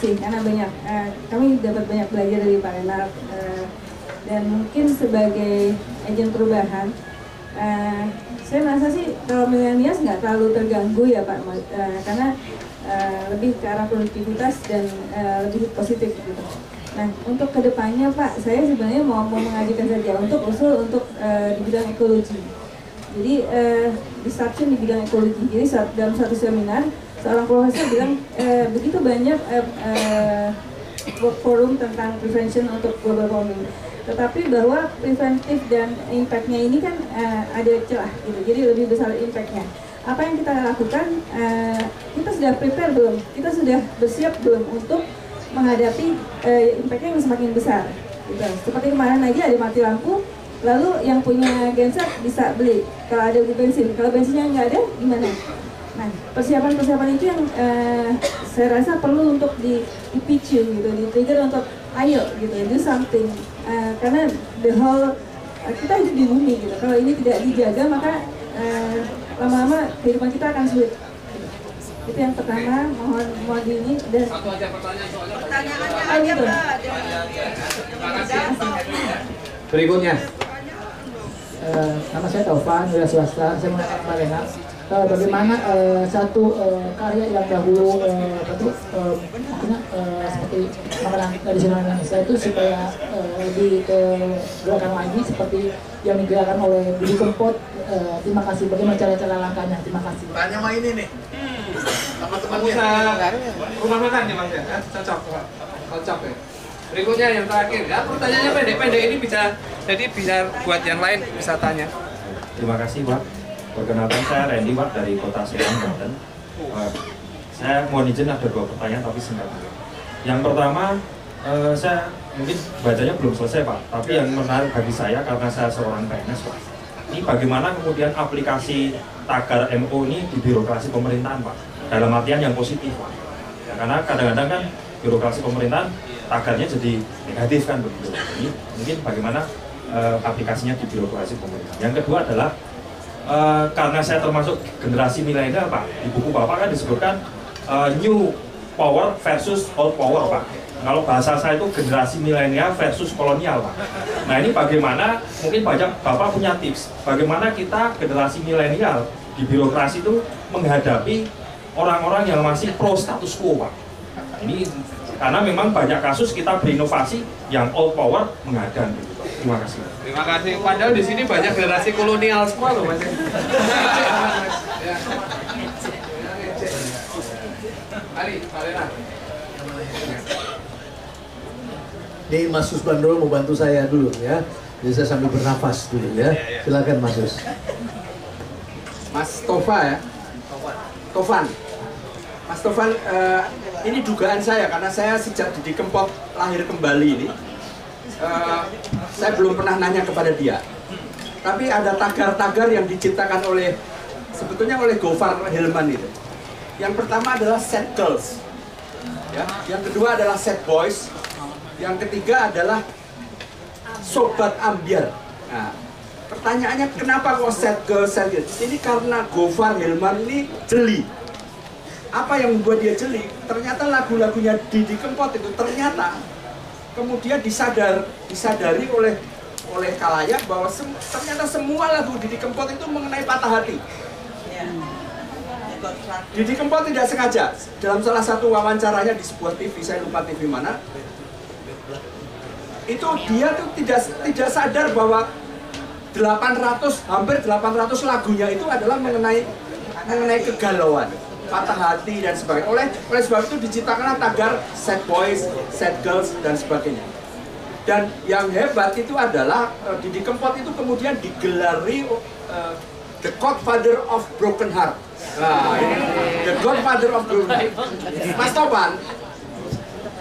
kasih karena banyak uh, kami dapat banyak belajar dari Pak Renat uh, dan mungkin sebagai agen perubahan uh, saya merasa sih kalau milenials nggak terlalu terganggu ya Pak uh, karena uh, lebih ke arah produktivitas dan uh, lebih positif gitu. Nah untuk ke depannya Pak saya sebenarnya mau mau mengajukan saja untuk usul untuk uh, di bidang ekologi. Jadi uh, disruption di bidang ekologi. Saat, dalam satu seminar seorang profesor bilang uh, begitu banyak uh, uh, forum tentang prevention untuk global warming. Tetapi bahwa preventif dan impactnya ini kan uh, ada celah gitu. Jadi lebih besar impactnya. Apa yang kita lakukan uh, kita sudah prepare belum? Kita sudah bersiap belum untuk menghadapi uh, impactnya yang semakin besar? Gitu. Seperti kemarin aja ada mati lampu lalu yang punya genset bisa beli. Kalau ada bensin kalau bensinnya nggak ada gimana Nah, persiapan-persiapan itu yang uh, saya rasa perlu untuk di, dipicu gitu, di trigger untuk ayo gitu, do something. Uh, karena the whole uh, kita hidup di bumi gitu. Kalau ini tidak dijaga maka uh, lama-lama kehidupan kita akan sulit. Itu yang pertama, mohon mohon ini dan satu aja pertanyaan soalnya Pertanyaannya Oh, gitu. Pak. Berikutnya. Eh, nama saya Taufan, wira swasta. Saya mau Pak Lena. Eh, bagaimana eh, satu eh, karya yang dahulu eh, apa tuh, eh, maksudnya eh, seperti makanan tradisional Indonesia itu supaya lebih ke gerakan lagi seperti yang digerakkan oleh Budi Kempot. Eh, terima kasih. Bagaimana cara-cara langkahnya? Terima kasih. Tanya sama ini nih. Sama temannya. rumah makan ya mas ya cocok Pak. cocok ya berikutnya yang terakhir ya pertanyaannya pendek-pendek ini bisa jadi bisa buat yang lain bisa tanya Terima kasih Pak. Perkenalkan saya Randy Pak dari Kota Serang, Banten. Eh, saya mohon izin ada dua pertanyaan tapi singkat. Yang pertama, eh, saya mungkin bacanya belum selesai Pak, tapi yang menarik bagi saya karena saya seorang PNS Pak. Ini bagaimana kemudian aplikasi tagar MO ini di birokrasi pemerintahan Pak, dalam artian yang positif Pak. Ya, karena kadang-kadang kan birokrasi pemerintahan tagarnya jadi negatif kan begitu. Ini mungkin bagaimana eh, aplikasinya di birokrasi pemerintahan. Yang kedua adalah eh, karena saya termasuk generasi milenial Pak, di buku Bapak kan disebutkan eh, new power versus old power Pak. Kalau bahasa saya itu generasi milenial versus kolonial Pak. Nah ini bagaimana mungkin banyak Bapak punya tips bagaimana kita generasi milenial di birokrasi itu menghadapi orang-orang yang masih pro status quo Pak. Ini karena memang banyak kasus kita berinovasi yang old power mengadan Pak. Terima kasih. terima kasih padahal di sini banyak generasi kolonial semua loh mas Pak Lena. Nih Mas Sus Bandoro mau bantu saya dulu ya. Jadi saya sambil bernafas dulu ya. Silakan Mas Sus. Mas Tova ya. Tovan. Mas Tovan, eh, ini dugaan saya karena saya sejak Didi Kempot lahir kembali ini, eh, saya belum pernah nanya kepada dia. Tapi ada tagar-tagar yang diciptakan oleh sebetulnya oleh Gofar Hilman itu. Yang pertama adalah set girls, ya. Yang kedua adalah set boys. Yang ketiga adalah sobat ambiar. Nah, pertanyaannya kenapa kok set girls, set girls? Ini karena Gofar Hilman ini jeli. Apa yang membuat dia jeli? Ternyata lagu-lagunya Didi Kempot itu ternyata kemudian disadar disadari oleh oleh kalayak bahwa sem- ternyata semua lagu Didi Kempot itu mengenai patah hati. Didi Kempot tidak sengaja. Dalam salah satu wawancaranya di sebuah TV, saya lupa TV mana, itu dia tuh tidak tidak sadar bahwa 800 hampir 800 lagunya itu adalah mengenai mengenai kegalauan, patah hati dan sebagainya. Oleh oleh sebab itu diciptakanlah tagar sad boys, sad girls dan sebagainya. Dan yang hebat itu adalah eh, Didi Kempot itu kemudian digelari eh, the Godfather of Broken Heart. Nah, ini the Godfather of Broken Heart. Mas Topan,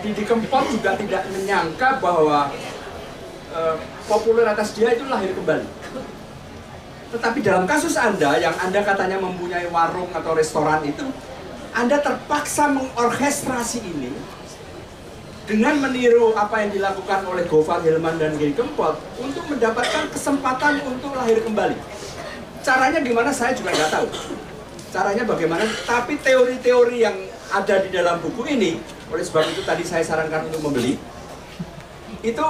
Didi Kempot juga tidak menyangka bahwa eh, popularitas dia itu lahir kembali. Tetapi dalam kasus Anda yang Anda katanya mempunyai warung atau restoran itu, Anda terpaksa mengorkestrasi ini dengan meniru apa yang dilakukan oleh Gofar Hilman dan Giri Kempot untuk mendapatkan kesempatan untuk lahir kembali. Caranya gimana saya juga nggak tahu. Caranya bagaimana, tapi teori-teori yang ada di dalam buku ini, oleh sebab itu tadi saya sarankan untuk membeli, itu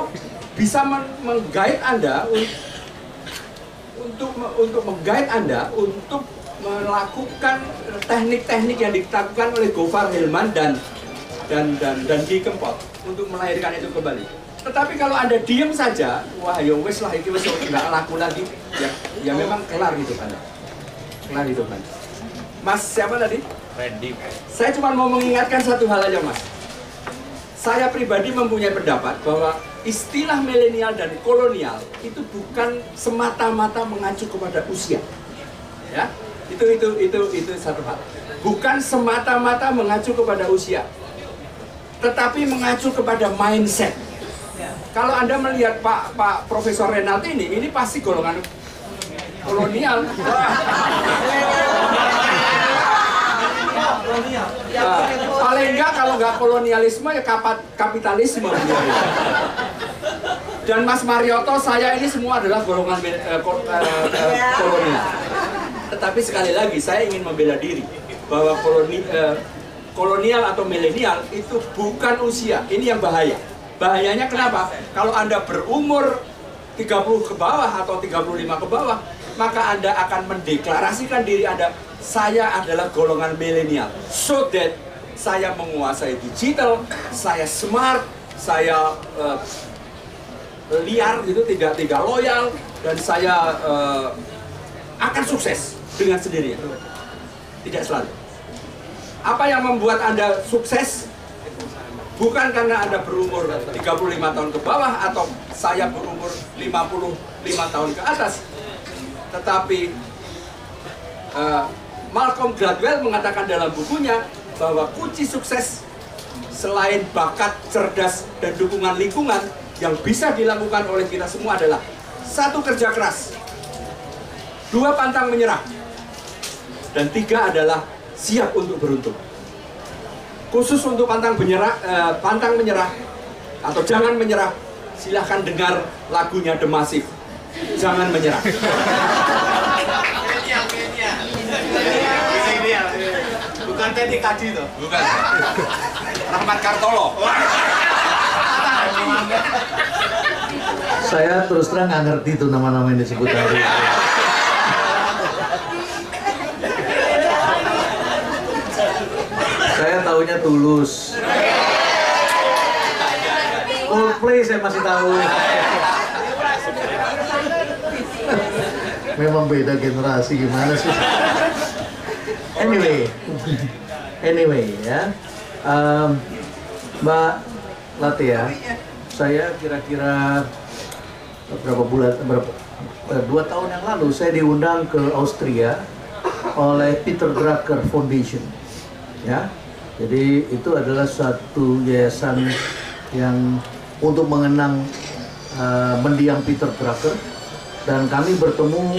bisa men- menggait Anda untuk untuk menggait Anda untuk melakukan teknik-teknik yang dilakukan oleh Gofar Hilman dan dan dan dan Ki Kempot untuk melahirkan itu kembali. Tetapi kalau anda diem saja, wah ya wes lah itu wes nggak laku lagi, ya ya memang kelar hidup anda, kelar hidup anda. Mas siapa tadi? Randy. Saya cuma mau mengingatkan satu hal aja mas. Saya pribadi mempunyai pendapat bahwa istilah milenial dan kolonial itu bukan semata-mata mengacu kepada usia. Ya, itu itu itu itu satu hal. Bukan semata-mata mengacu kepada usia, tetapi mengacu kepada mindset. Kalau anda melihat Pak Pak Profesor Renat ini, ini pasti golongan kolonial. Ah, paling enggak kalau nggak kolonialisme ya kapat, kapitalisme. Dan Mas Marioto, saya ini semua adalah golongan eh, eh, eh, kolonial. Tetapi sekali lagi saya ingin membela diri bahwa koloni, eh, kolonial atau milenial itu bukan usia. Ini yang bahaya. Bahayanya kenapa? Kalau Anda berumur 30 ke bawah atau 35 ke bawah, maka Anda akan mendeklarasikan diri Anda, saya adalah golongan milenial. So that saya menguasai digital, saya smart, saya eh, liar gitu, tidak tidak loyal, dan saya eh, akan sukses dengan sendirinya. Tidak selalu. Apa yang membuat Anda sukses? Bukan karena Anda berumur 35 tahun ke bawah atau saya berumur 55 tahun ke atas. Tetapi eh, Malcolm Gladwell mengatakan dalam bukunya bahwa kunci sukses selain bakat, cerdas, dan dukungan lingkungan yang bisa dilakukan oleh kita semua adalah satu kerja keras, dua pantang menyerah, dan tiga adalah siap untuk beruntung. Khusus untuk pantang menyerah, eh, pantang menyerah atau jangan menyerah, silahkan dengar lagunya The Massive. Jangan menyerah. Bukan Teddy Kadi tuh. Bukan. Rahmat Kartolo. Saya terus terang nggak ngerti tuh nama-nama yang disebut tadi. Saya taunya tulus. Coldplay saya masih tahu. Memang beda generasi gimana sih? Anyway, anyway ya, Em, Mbak Latia, saya kira-kira beberapa bulan, berapa, eh, dua tahun yang lalu saya diundang ke Austria oleh Peter Drucker Foundation, ya. Jadi itu adalah suatu yayasan yang untuk mengenang eh, mendiang Peter Drucker dan kami bertemu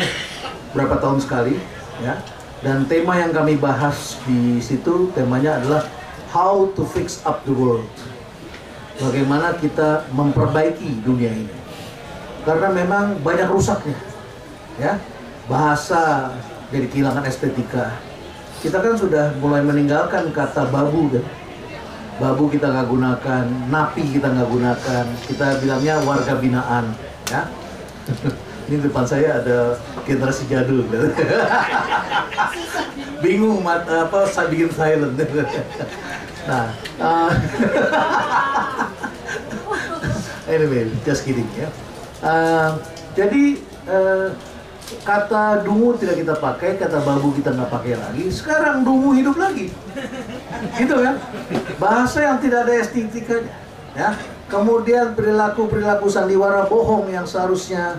berapa tahun sekali, ya. Dan tema yang kami bahas di situ temanya adalah How to fix up the world. Bagaimana kita memperbaiki dunia ini. Karena memang banyak rusaknya ya. Bahasa jadi kehilangan estetika. Kita kan sudah mulai meninggalkan kata babu kan babu kita nggak gunakan napi kita nggak gunakan. Kita bilangnya warga binaan ya ini depan saya ada generasi jadul bingung mat, apa saya bikin silent nah uh, anyway just kidding ya Uh, jadi uh, kata dungu tidak kita pakai, kata babu kita nggak pakai lagi. Sekarang dungu hidup lagi, gitu kan? Bahasa yang tidak ada estetikanya, ya. Kemudian perilaku perilaku sandiwara bohong yang seharusnya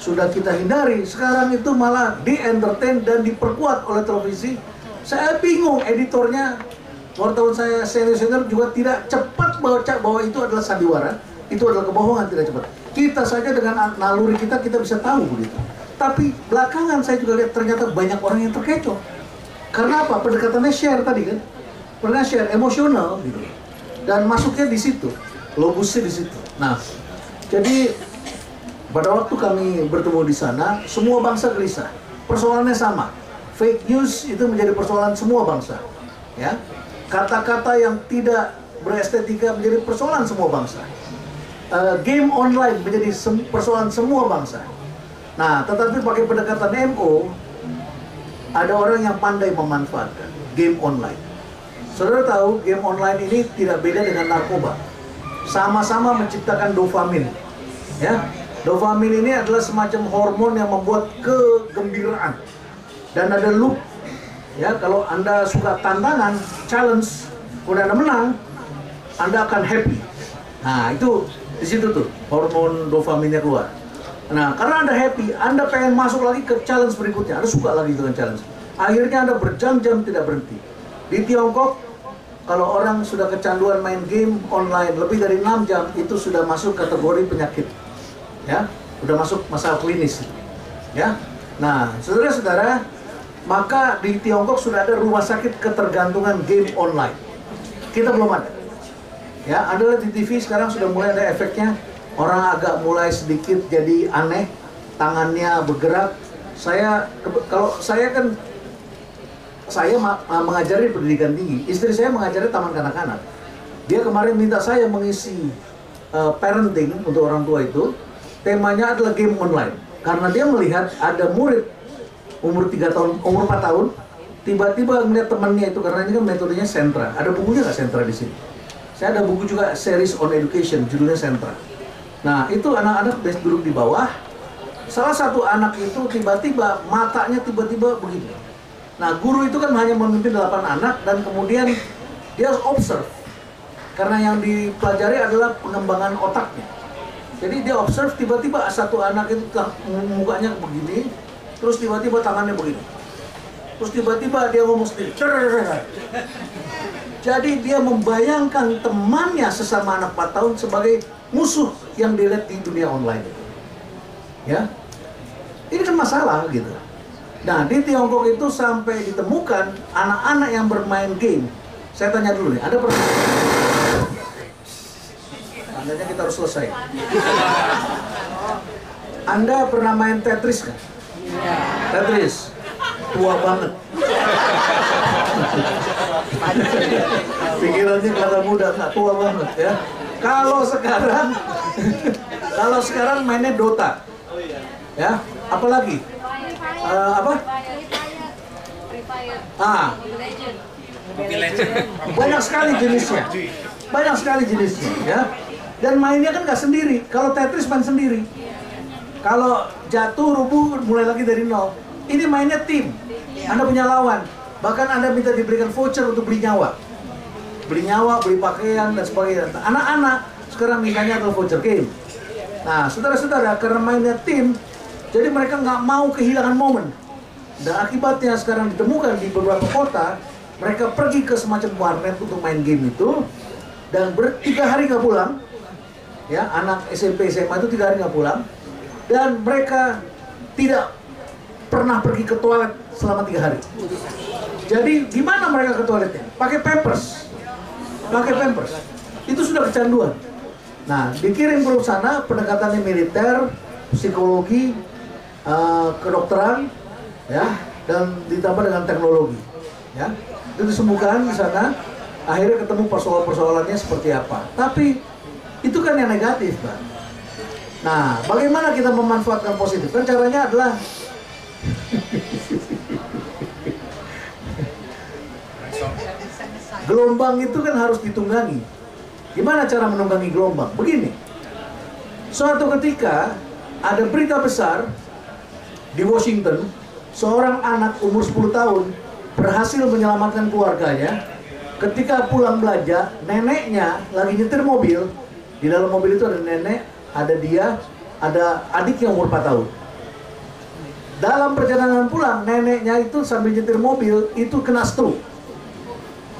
sudah kita hindari, sekarang itu malah di entertain dan diperkuat oleh televisi. Saya bingung editornya, wartawan saya senior senior juga tidak cepat baca bahwa itu adalah sandiwara itu adalah kebohongan tidak cepat. Kita saja dengan naluri kita kita bisa tahu begitu. Tapi belakangan saya juga lihat ternyata banyak orang yang terkecoh. Karena apa? Pendekatannya share tadi kan. Pernah share emosional gitu. Dan masuknya di situ. Logusnya di situ. Nah, jadi pada waktu kami bertemu di sana, semua bangsa gelisah. Persoalannya sama. Fake news itu menjadi persoalan semua bangsa. Ya. Kata-kata yang tidak berestetika menjadi persoalan semua bangsa. Uh, game online menjadi sem persoalan semua bangsa. Nah, tetapi pakai pendekatan MO, ada orang yang pandai memanfaatkan game online. Saudara tahu, game online ini tidak beda dengan narkoba. Sama-sama menciptakan dopamin. Ya, dopamin ini adalah semacam hormon yang membuat kegembiraan. Dan ada loop. Ya, kalau Anda suka tantangan, challenge, udah Anda menang, Anda akan happy. Nah, itu di situ tuh hormon dopaminnya keluar. Nah, karena Anda happy, Anda pengen masuk lagi ke challenge berikutnya. Anda suka lagi dengan challenge. Akhirnya Anda berjam-jam tidak berhenti. Di Tiongkok, kalau orang sudah kecanduan main game online lebih dari 6 jam, itu sudah masuk kategori penyakit. Ya, sudah masuk masalah klinis. Ya. Nah, saudara-saudara, maka di Tiongkok sudah ada rumah sakit ketergantungan game online. Kita belum ada. Ya, lihat di TV sekarang sudah mulai ada efeknya orang agak mulai sedikit jadi aneh, tangannya bergerak. Saya kalau saya kan saya mengajari pendidikan tinggi, istri saya mengajari taman kanak-kanak. Dia kemarin minta saya mengisi uh, parenting untuk orang tua itu. Temanya adalah game online. Karena dia melihat ada murid umur 3 tahun, umur 4 tahun, tiba-tiba melihat temannya itu karena ini kan metodenya sentra. Ada bukunya nggak sentra di sini? Saya ada buku juga series on education, judulnya sentra. Nah, itu anak-anak duduk di bawah. Salah satu anak itu tiba-tiba matanya tiba-tiba begini. Nah, guru itu kan hanya memimpin 8 anak dan kemudian dia observe. Karena yang dipelajari adalah pengembangan otaknya. Jadi dia observe tiba-tiba satu anak itu mukanya begini, terus tiba-tiba tangannya begini. Terus tiba-tiba dia ngomong sendiri. Jadi dia membayangkan temannya sesama anak 4 tahun sebagai musuh yang dilihat di dunia online. Ya. Ini kan masalah gitu. Nah, di Tiongkok itu sampai ditemukan anak-anak yang bermain game. Saya tanya dulu nih, ada pernah Tandanya kita harus selesai. Anda pernah main Tetris kan? Tetris. Tua banget. Pikirannya kata muda, nggak tua banget ya. Kalau sekarang, kalau sekarang mainnya Dota, ya, apalagi, uh, apa? Ah, banyak sekali jenisnya, banyak sekali jenisnya, ya. Dan mainnya kan nggak sendiri. Kalau Tetris main sendiri. Kalau jatuh rubuh mulai lagi dari nol. Ini mainnya tim. Anda punya lawan. Bahkan Anda minta diberikan voucher untuk beli nyawa beli nyawa, beli pakaian dan sebagainya. Anak-anak sekarang mintanya adalah voucher game. Nah, saudara-saudara, karena mainnya tim, jadi mereka nggak mau kehilangan momen. Dan akibatnya sekarang ditemukan di beberapa kota, mereka pergi ke semacam warnet untuk main game itu, dan ber tiga hari nggak pulang. Ya, anak SMP SMA itu tiga hari nggak pulang, dan mereka tidak pernah pergi ke toilet selama tiga hari. Jadi gimana mereka ke toiletnya? Pakai pampers pakai pampers. Itu sudah kecanduan. Nah, dikirim ke sana pendekatannya militer, psikologi, uh, kedokteran, ya, dan ditambah dengan teknologi, ya. Itu disembuhkan di sana. Akhirnya ketemu persoalan-persoalannya seperti apa. Tapi itu kan yang negatif, Pak. Nah, bagaimana kita memanfaatkan positif? Kan caranya adalah Gelombang itu kan harus ditunggangi. Gimana cara menunggangi gelombang? Begini. Suatu ketika ada berita besar di Washington, seorang anak umur 10 tahun berhasil menyelamatkan keluarganya. Ketika pulang belanja, neneknya lagi nyetir mobil. Di dalam mobil itu ada nenek, ada dia, ada adiknya umur 4 tahun. Dalam perjalanan pulang, neneknya itu sambil nyetir mobil itu kena stroke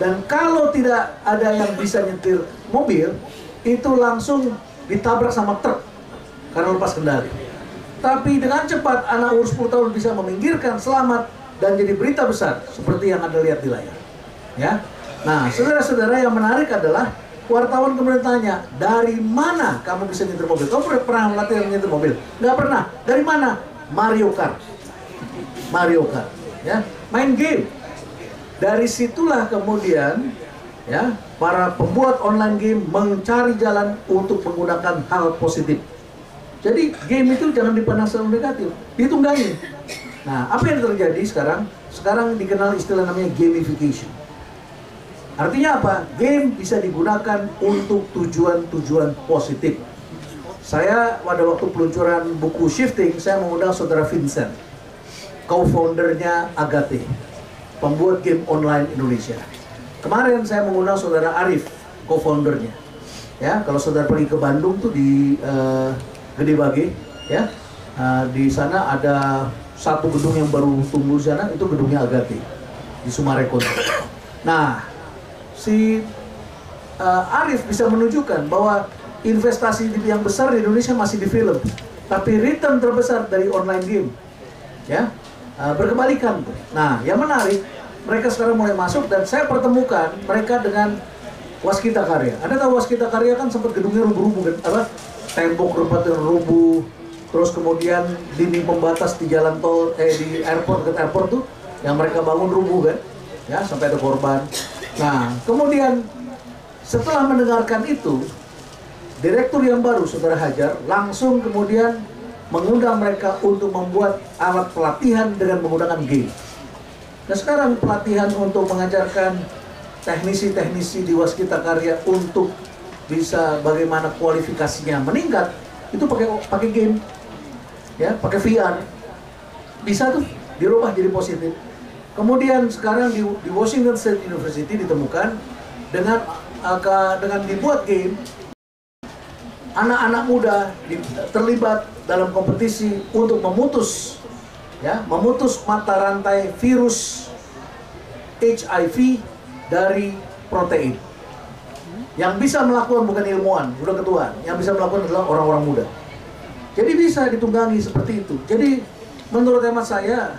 dan kalau tidak ada yang bisa nyetir mobil, itu langsung ditabrak sama truk karena lepas kendali. Tapi dengan cepat anak umur 10 tahun bisa meminggirkan selamat dan jadi berita besar seperti yang Anda lihat di layar. Ya. Nah, saudara-saudara yang menarik adalah wartawan kemudian tanya, dari mana kamu bisa nyetir mobil? Kamu pernah, latihan nyetir mobil? Nggak pernah. Dari mana? Mario Kart. Mario Kart. Ya, main game. Dari situlah kemudian ya para pembuat online game mencari jalan untuk menggunakan hal positif. Jadi game itu jangan dipandang selalu negatif, ditunggangi. Nah, apa yang terjadi sekarang? Sekarang dikenal istilah namanya gamification. Artinya apa? Game bisa digunakan untuk tujuan-tujuan positif. Saya pada waktu peluncuran buku Shifting, saya mengundang saudara Vincent, co-foundernya Agate, pembuat game online Indonesia. Kemarin saya mengundang saudara Arif, co-foundernya. Ya, kalau saudara pergi ke Bandung tuh di uh, Gede Bage, ya, uh, di sana ada satu gedung yang baru tumbuh sana, itu gedungnya Agate di Sumarekon. Nah, si uh, Arif bisa menunjukkan bahwa investasi yang besar di Indonesia masih di film, tapi return terbesar dari online game, ya uh, berkebalikan. Nah, yang menarik mereka sekarang mulai masuk dan saya pertemukan mereka dengan Waskita Karya. Anda tahu Waskita Karya kan sempat gedungnya rubuh-rubuh kan? Apa? Tembok rupanya rubuh, terus kemudian dinding pembatas di jalan tol eh di airport ke airport tuh yang mereka bangun rubuh kan? Ya, sampai ada korban. Nah, kemudian setelah mendengarkan itu, direktur yang baru, Saudara Hajar, langsung kemudian mengundang mereka untuk membuat alat pelatihan dengan menggunakan game. Nah sekarang pelatihan untuk mengajarkan teknisi-teknisi di Waskita Karya untuk bisa bagaimana kualifikasinya meningkat, itu pakai pakai game, ya, pakai VR, bisa tuh dirubah jadi positif. Kemudian sekarang di, di Washington State University ditemukan dengan uh, dengan dibuat game anak-anak muda di, terlibat dalam kompetisi untuk memutus ya memutus mata rantai virus HIV dari protein. Yang bisa melakukan bukan ilmuwan, udah ketuaan. Yang bisa melakukan adalah orang-orang muda. Jadi bisa ditunggangi seperti itu. Jadi menurut hemat saya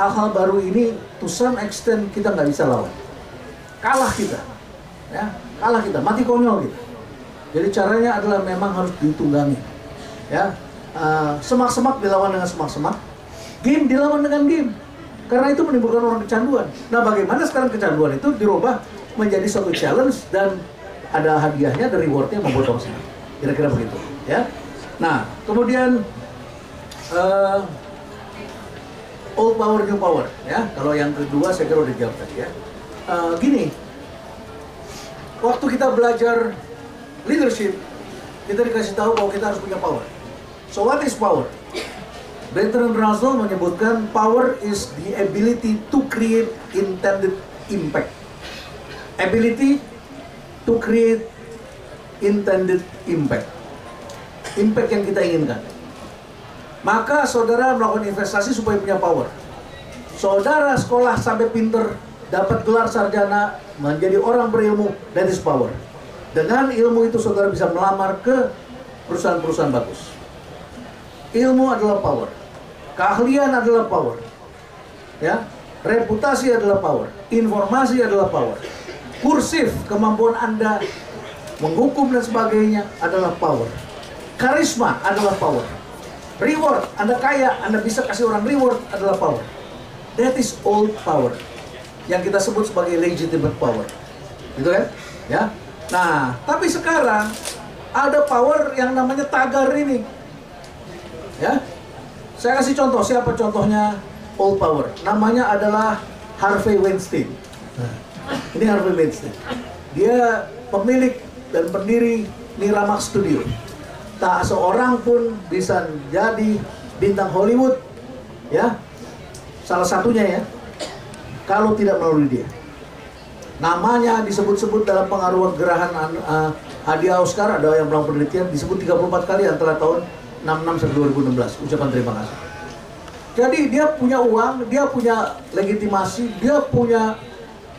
hal-hal baru ini to some extent kita nggak bisa lawan. Kalah kita, ya kalah kita, mati konyol gitu. Jadi caranya adalah memang harus ditunggangi, ya uh, semak-semak dilawan dengan semak-semak, game dilawan dengan game. Karena itu menimbulkan orang kecanduan. Nah, bagaimana sekarang kecanduan itu dirubah menjadi suatu challenge dan ada hadiahnya dari rewardnya membuat orang senang. Kira-kira begitu, ya. Nah, kemudian uh, old power new power. Ya kalau yang kedua saya kira udah jawab tadi ya. Uh, gini waktu kita belajar leadership kita dikasih tahu bahwa kita harus punya power. So what is power? Bertrand Russell menyebutkan power is the ability to create intended impact. Ability to create intended impact. Impact yang kita inginkan maka saudara melakukan investasi supaya punya power. Saudara sekolah sampai pinter, dapat gelar sarjana, menjadi orang berilmu, that is power. Dengan ilmu itu saudara bisa melamar ke perusahaan-perusahaan bagus. Ilmu adalah power. Keahlian adalah power. Ya, reputasi adalah power. Informasi adalah power. Kursif, kemampuan Anda menghukum dan sebagainya adalah power. Karisma adalah power Reward, Anda kaya, Anda bisa kasih orang reward adalah power. That is all power. Yang kita sebut sebagai legitimate power. Gitu kan? Ya. Nah, tapi sekarang ada power yang namanya tagar ini. Ya. Saya kasih contoh, siapa contohnya all power? Namanya adalah Harvey Weinstein. Nah, ini Harvey Weinstein. Dia pemilik dan pendiri Miramax Studio tak seorang pun bisa jadi bintang Hollywood ya. Salah satunya ya. Kalau tidak melalui dia. Namanya disebut-sebut dalam pengaruhan gerahan uh, hadiah Oscar ada yang melakukan penelitian disebut 34 kali antara tahun 66 sampai 2016 ucapan terima kasih. Jadi dia punya uang dia punya legitimasi dia punya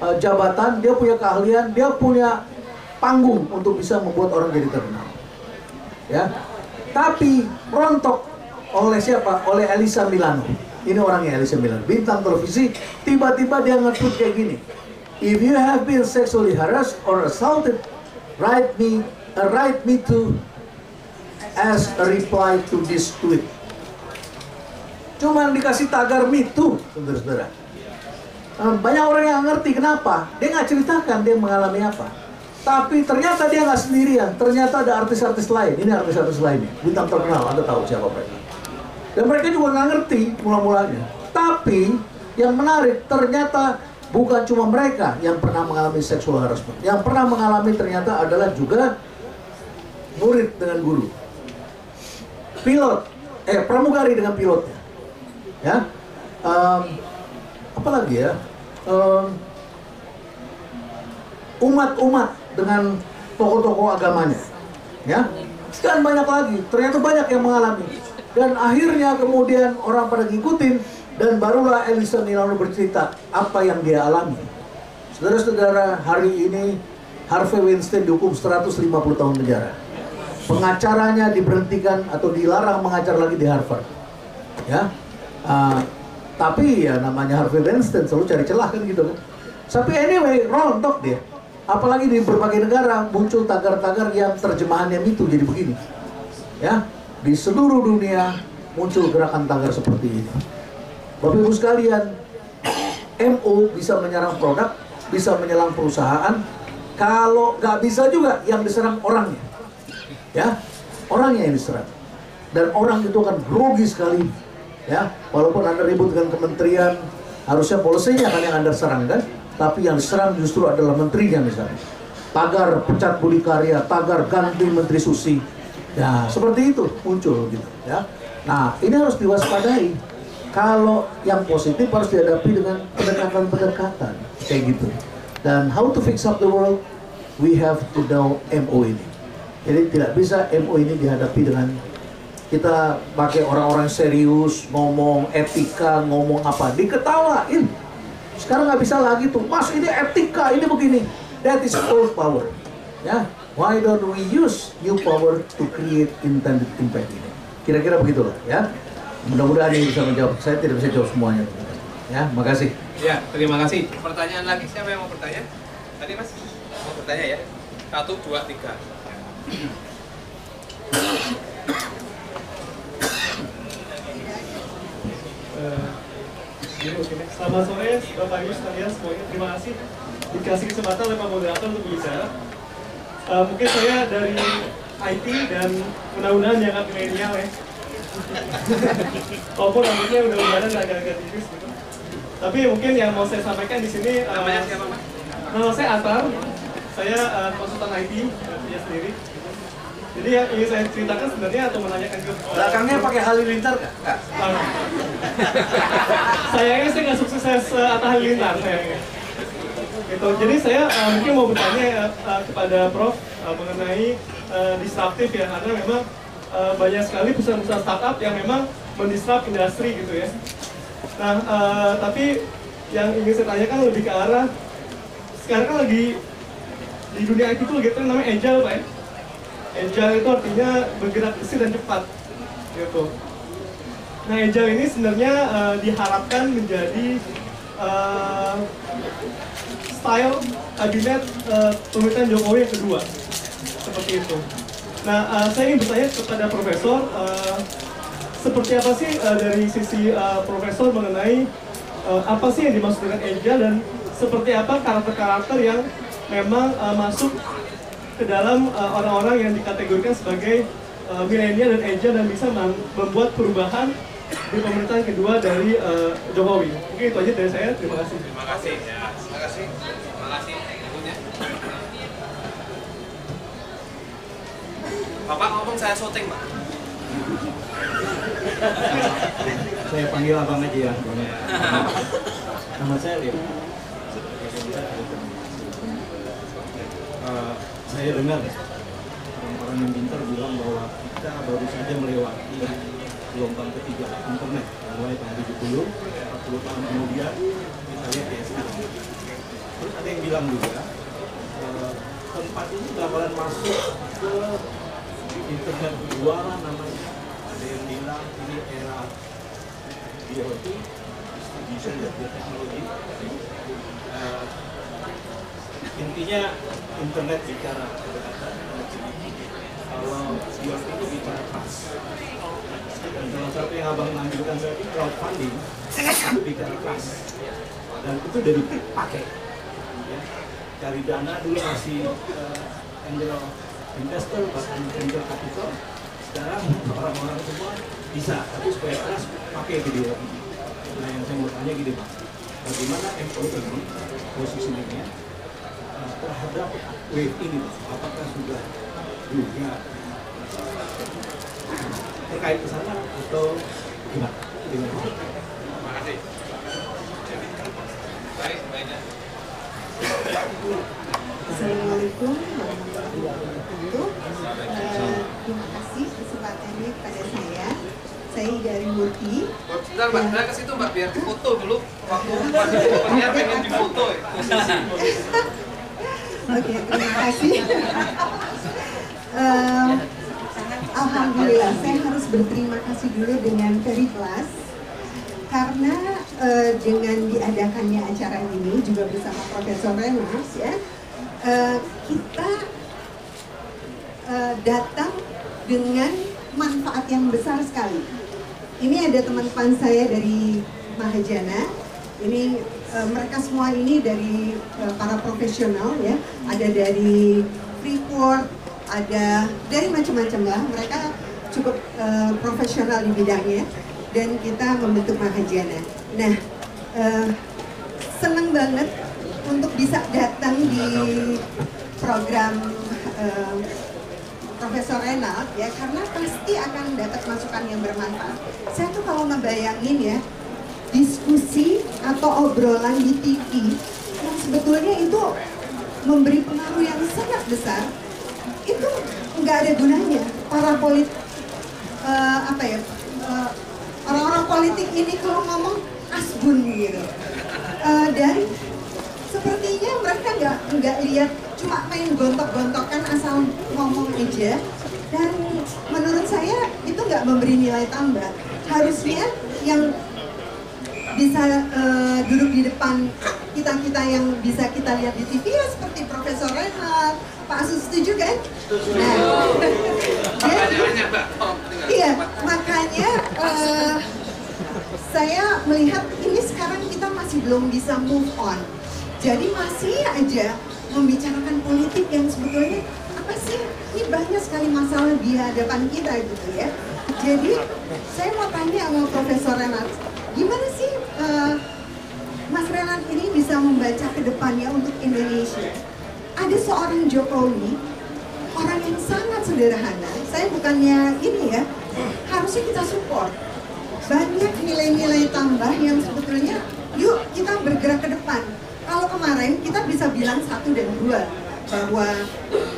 uh, jabatan dia punya keahlian dia punya panggung untuk bisa membuat orang jadi terkenal ya. Tapi rontok oleh siapa? Oleh Elisa Milano. Ini orangnya Elisa Milano, bintang televisi. Tiba-tiba dia nge-tweet kayak gini. If you have been sexually harassed or assaulted, write me, uh, write me to as a reply to this tweet. Cuman dikasih tagar me too, saudara-saudara. Banyak orang yang ngerti kenapa. Dia nggak ceritakan dia mengalami apa. Tapi ternyata dia nggak sendirian. Ternyata ada artis-artis lain. Ini artis-artis lainnya. Bintang terkenal. Anda tahu siapa mereka. Dan mereka juga nggak ngerti mula-mulanya. Tapi yang menarik ternyata bukan cuma mereka yang pernah mengalami sexual harassment. Yang pernah mengalami ternyata adalah juga murid dengan guru. Pilot, eh pramugari dengan pilotnya. Ya. Em, apa lagi ya? Umat-umat dengan tokoh-tokoh agamanya. Ya. Dan banyak lagi, ternyata banyak yang mengalami. Dan akhirnya kemudian orang pada ngikutin dan barulah Elisa Milano bercerita apa yang dia alami. Saudara-saudara, hari ini Harvey Weinstein dihukum 150 tahun penjara. Pengacaranya diberhentikan atau dilarang mengajar lagi di Harvard. Ya. Ah, tapi ya namanya Harvey Weinstein selalu cari celah kan gitu kan. Tapi anyway, rontok dia. Apalagi di berbagai negara muncul tagar-tagar yang terjemahannya itu jadi begini. Ya, di seluruh dunia muncul gerakan tagar seperti ini. Bapak Ibu sekalian, MO bisa menyerang produk, bisa menyerang perusahaan. Kalau nggak bisa juga yang diserang orangnya, ya orangnya yang diserang. Dan orang itu akan grogi sekali, ya. Walaupun anda ribut dengan kementerian, harusnya polisinya kan yang anda serang kan, tapi yang diserang justru adalah menterinya misalnya. Tagar pecat budi karya, tagar ganti menteri susi, ya seperti itu muncul gitu, ya. Nah ini harus diwaspadai kalau yang positif harus dihadapi dengan pendekatan-pendekatan kayak gitu. Dan how to fix up the world, we have to know MO ini. Jadi tidak bisa MO ini dihadapi dengan kita pakai orang-orang serius, ngomong etika, ngomong apa, diketawain. Sekarang nggak bisa lagi tuh, mas ini etika, ini begini. That is old power. Ya, why don't we use new power to create intended impact ini? Kira-kira begitulah ya. Mudah-mudahan ini bisa menjawab. Saya tidak bisa jawab semuanya. Ya, makasih. Ya, terima kasih. Pertanyaan lagi, siapa yang mau bertanya? Tadi mas, mau bertanya ya? Satu, dua, tiga. Selamat sore, Bapak Ibu sekalian semuanya. Terima kasih dikasih kesempatan oleh Pak Moderator untuk berbicara. Eh, mungkin saya dari IT dan mudah-mudahan dianggap milenial ya. Walaupun rambutnya udah udah agak-agak tipis gitu. Tapi mungkin yang mau saya sampaikan di sini Namanya siapa mas? Nama saya Atar. Saya eh, konsultan IT dia sendiri. Jadi yang ingin saya ceritakan sebenarnya atau menanyakan ke Belakangnya pakai halilintar nggak? Nggak. Ah. sayangnya saya nggak sukses uh, Atta Halilintar sayangnya. Gitu. Jadi saya uh, mungkin mau bertanya uh, kepada Prof uh, mengenai uh, disruptif ya karena memang uh, banyak sekali perusahaan-perusahaan startup yang memang mendisrupt industri gitu ya. Nah, uh, tapi yang ingin saya tanyakan lebih ke arah sekarang kan lagi di dunia IT itu lagi tren namanya agile pak ya. Agile itu artinya bergerak bersih dan cepat gitu. Nah, agile ini sebenarnya eh, diharapkan menjadi eh, style kabinet eh, pemerintahan Jokowi yang kedua, seperti itu. Nah, eh, saya ingin bertanya kepada Profesor, eh, seperti apa sih eh, dari sisi eh, Profesor mengenai eh, apa sih yang dimaksud dengan agile dan seperti apa karakter-karakter yang memang eh, masuk ke dalam eh, orang-orang yang dikategorikan sebagai eh, milenial dan agile dan bisa mem- membuat perubahan di pemerintahan kedua dari eh, Jokowi. Mungkin itu aja dari saya. Terima kasih. Terima kasih. Ya, terima kasih. Terima kasih. Ibunya. Bapak ngomong saya syuting, Pak. Saya panggil abang aja ya. Nama saya Lip. Eh, saya dengar orang-orang yang pintar bilang bahwa kita baru saja melewati gelombang ketiga internet. Mulai tahun 70, 40 tahun kemudian kita lihat ya sekarang. Terus ada yang bilang juga eh, tempat ini bakalan masuk ke internet kedua namanya. Ada yang bilang ini era DOT distribution dan teknologi. Eh, intinya internet bicara kalau DOT itu bicara trust dan salah satu yang abang lanjutkan tadi crowdfunding itu bicara trust dan itu udah dipakai. Ya. cari dana dulu masih eh, angel investor bahkan venture capital. Sekarang orang-orang semua bisa tapi supaya trust pakai video ini nah yang saya mau tanya gini pak bagaimana MOE positioningnya eh, terhadap wave ini Pak? apakah sudah juga terkait ke sana atau gimana? Gimana? Terima kasih. Baik, baiknya. Assalamualaikum warahmatullahi wabarakatuh. Eh, terima kasih kesempatannya kepada saya. Saya dari Murti. Sebentar mbak, saya ke situ mbak, biar foto dulu waktu Mbak pengen difoto ya. Oke, terima kasih. Eh, Alhamdulillah, saya harus berterima kasih dulu dengan Ferry Plus karena eh, dengan diadakannya acara ini juga bersama Profesor Renas ya, eh, kita eh, datang dengan manfaat yang besar sekali. Ini ada teman-teman saya dari Mahajana. Ini eh, mereka semua ini dari eh, para profesional ya. Ada dari Freeport, ada dari macam-macam lah. Mereka cukup eh, profesional di bidangnya dan kita membentuk Mahajana. Nah, eh, senang banget untuk bisa datang di program eh, Profesor Renald ya karena pasti akan dapat masukan yang bermanfaat. Saya tuh kalau ngebayangin ya diskusi atau obrolan di TV yang sebetulnya itu memberi pengaruh yang sangat besar itu nggak ada gunanya. Para polit eh, apa ya eh, orang-orang politik ini kalau ngomong asbun gitu. Eh, dan sepertinya mereka nggak nggak lihat cuma main gontok-gontokan asal ngomong aja. Dan menurut saya itu nggak memberi nilai tambah. Harusnya yang bisa eh, duduk di depan kita kita yang bisa kita lihat di TV ya seperti Profesor Renat, Pak Asus setuju kan? Nah, oh, tinggal. Iya, makanya eh, saya melihat ini sekarang kita masih belum bisa move on. Jadi masih aja membicarakan politik yang sebetulnya apa sih? Ini banyak sekali masalah di hadapan kita gitu ya. Jadi saya mau tanya sama Profesor Renat, gimana sih eh, Mas Renat ini bisa membaca ke depannya untuk Indonesia? Ada seorang Jokowi orang yang sangat sederhana. Saya bukannya ini ya, harusnya kita support. Banyak nilai-nilai tambah yang sebetulnya, yuk kita bergerak ke depan. Kalau kemarin kita bisa bilang satu dan dua bahwa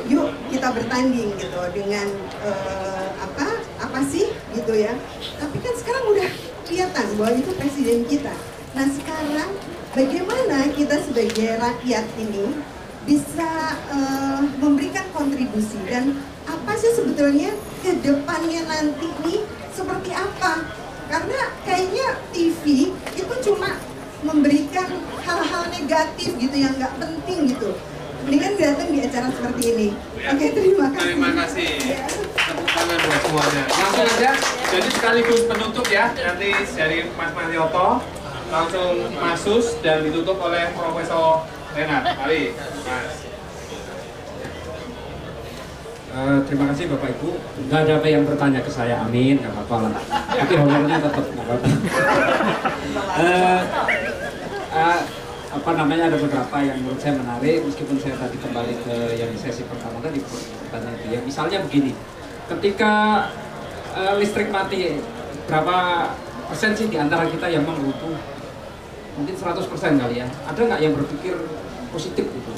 yuk kita bertanding gitu dengan eh, apa apa sih gitu ya. Tapi kan sekarang udah kelihatan bahwa itu presiden kita. Nah sekarang bagaimana kita sebagai rakyat ini bisa eh, memberikan kontribusi dan apa sih sebetulnya ke depannya nanti nih seperti apa? Karena kayaknya TV itu cuma memberikan hal-hal negatif gitu yang nggak penting gitu. Mendingan datang di acara seperti ini. Oke, terima kasih. Terima kasih. Ya. Tepuk tangan buat semuanya. Langsung aja, jadi sekaligus penutup ya, nanti dari Mas Marioto, langsung Masus dan ditutup oleh Profesor Renat. Mari, Mas. Eh, terima kasih Bapak Ibu. Nggak ada apa yang bertanya ke saya, amin, nggak apa-apa lah. Tapi honornya tetap nggak apa-apa. Eh, eh, apa namanya ada beberapa yang menurut saya menarik, meskipun saya tadi kembali ke yang sesi pertama tadi pertanyaan ya. Misalnya begini, ketika eh, listrik mati, berapa persen sih di antara kita yang menghutu? Mungkin 100 persen kali ya. Ada nggak yang berpikir positif gitu?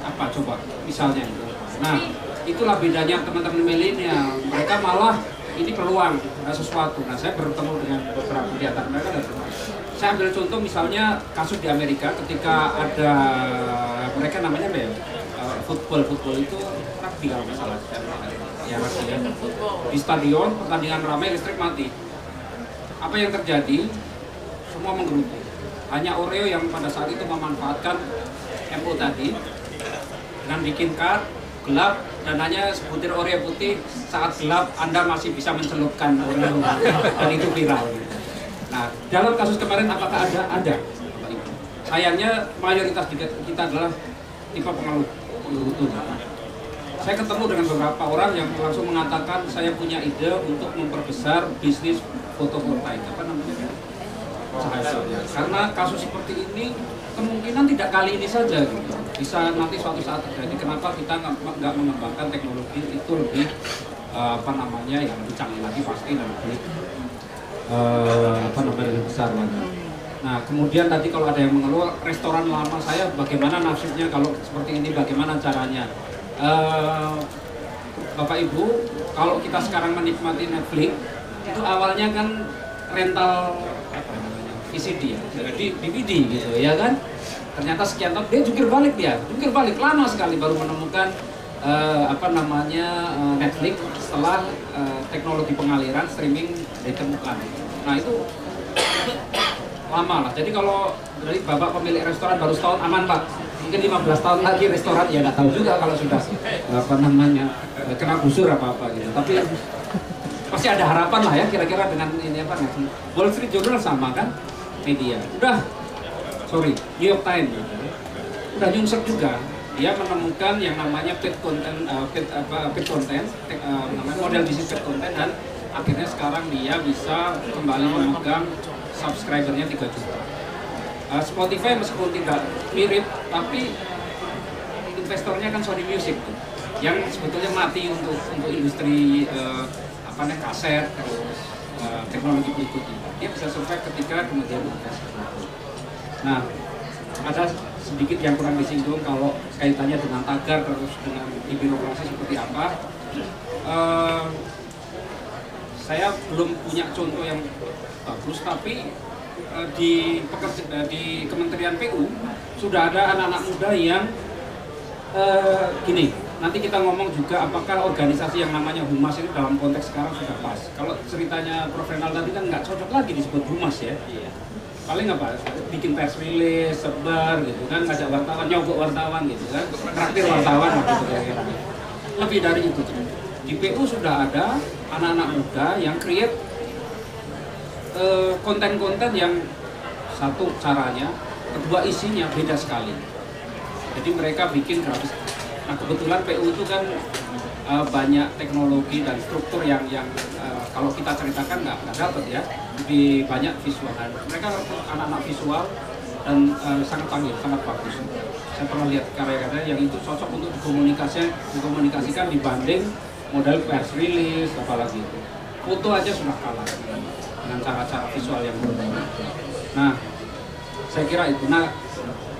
Apa coba? Misalnya itu. Nah, itulah bedanya teman-teman milenial. Mereka malah ini peluang ada sesuatu. Nah, saya bertemu dengan beberapa di antara mereka dan saya ambil contoh misalnya kasus di Amerika ketika ada mereka namanya apa ya? Eh, football football itu rugby kalau nggak salah. ya Mas, ya. Di stadion pertandingan ramai listrik mati. Apa yang terjadi? Semua menggerutu. Hanya Oreo yang pada saat itu memanfaatkan MO tadi dengan bikin kar gelap dan hanya sebutir Oreo putih saat gelap Anda masih bisa mencelupkan Oreo dan itu viral. Nah, dalam kasus kemarin apakah ada? Ada. Sayangnya mayoritas kita, kita adalah tipe pengeluh pengeluh Saya ketemu dengan beberapa orang yang langsung mengatakan saya punya ide untuk memperbesar bisnis fotovoltaik. Apa namanya? Karena kasus seperti ini kemungkinan tidak kali ini saja. Bisa nanti suatu saat terjadi. Kenapa kita nggak mengembangkan teknologi itu lebih eh, apa namanya yang lebih canggih lagi pasti lebih apa namanya lebih besar lagi. Nah kemudian tadi kalau ada yang mengeluh restoran lama saya bagaimana nasibnya kalau seperti ini bagaimana caranya? Eh, Bapak Ibu kalau kita sekarang menikmati Netflix itu awalnya kan rental apa namanya VCD ya, jadi DVD gitu ya kan? Ternyata sekian tahun dia jungkir balik dia, jungkir balik lama sekali baru menemukan eh, apa namanya eh, Netflix setelah eh, teknologi pengaliran streaming ditemukan. Nah itu lama lah. Jadi kalau dari bapak pemilik restoran baru setahun aman pak. Mungkin 15 tahun lagi restoran ya nggak tahu juga kalau sudah apa namanya eh, kena gusur apa apa gitu. Tapi pasti ada harapan lah ya kira-kira dengan ini apa nih. Wall Street Journal sama kan media. Udah sorry New York Times udah nyungsep juga dia menemukan yang namanya paid content uh, paid, apa paid content uh, namanya model bisnis paid content dan akhirnya sekarang dia bisa kembali memegang subscribernya 3 juta. Uh, Spotify meskipun tidak mirip tapi investornya kan Sony Music tuh yang sebetulnya mati untuk untuk industri uh, apa namanya kaset terus uh, teknologi berikutnya. Dia bisa survive ketika kemudian Nah, ada sedikit yang kurang disinggung kalau kaitannya dengan tagar terus dengan birokrasi seperti apa. Eh, saya belum punya contoh yang bagus, tapi eh, di pekerja eh, di Kementerian PU sudah ada anak-anak muda yang eh, gini. Nanti kita ngomong juga apakah organisasi yang namanya humas itu dalam konteks sekarang sudah pas. Kalau ceritanya Prof. Renal tadi kan nggak cocok lagi disebut humas ya paling apa? Bikin press release sebar gitu kan ngajak wartawan nyogok wartawan gitu kan. Traktir wartawan gitu. Kira-kira lebih dari itu di PU sudah ada anak-anak muda yang create eh, konten-konten yang satu caranya kedua isinya beda sekali. Jadi mereka bikin grafis. Nah kebetulan PU itu kan eh, banyak teknologi dan struktur yang yang kalau kita ceritakan nggak nggak dapat ya. Lebih banyak visual. Dan mereka anak-anak visual dan eh, sangat panggil sangat bagus. Saya pernah lihat karya-karya yang itu cocok untuk dikomunikasikan dikomunikasikan dibanding model press release apalagi itu. Foto aja sudah kalah dengan cara-cara visual yang berbeda nah saya kira itu. Nah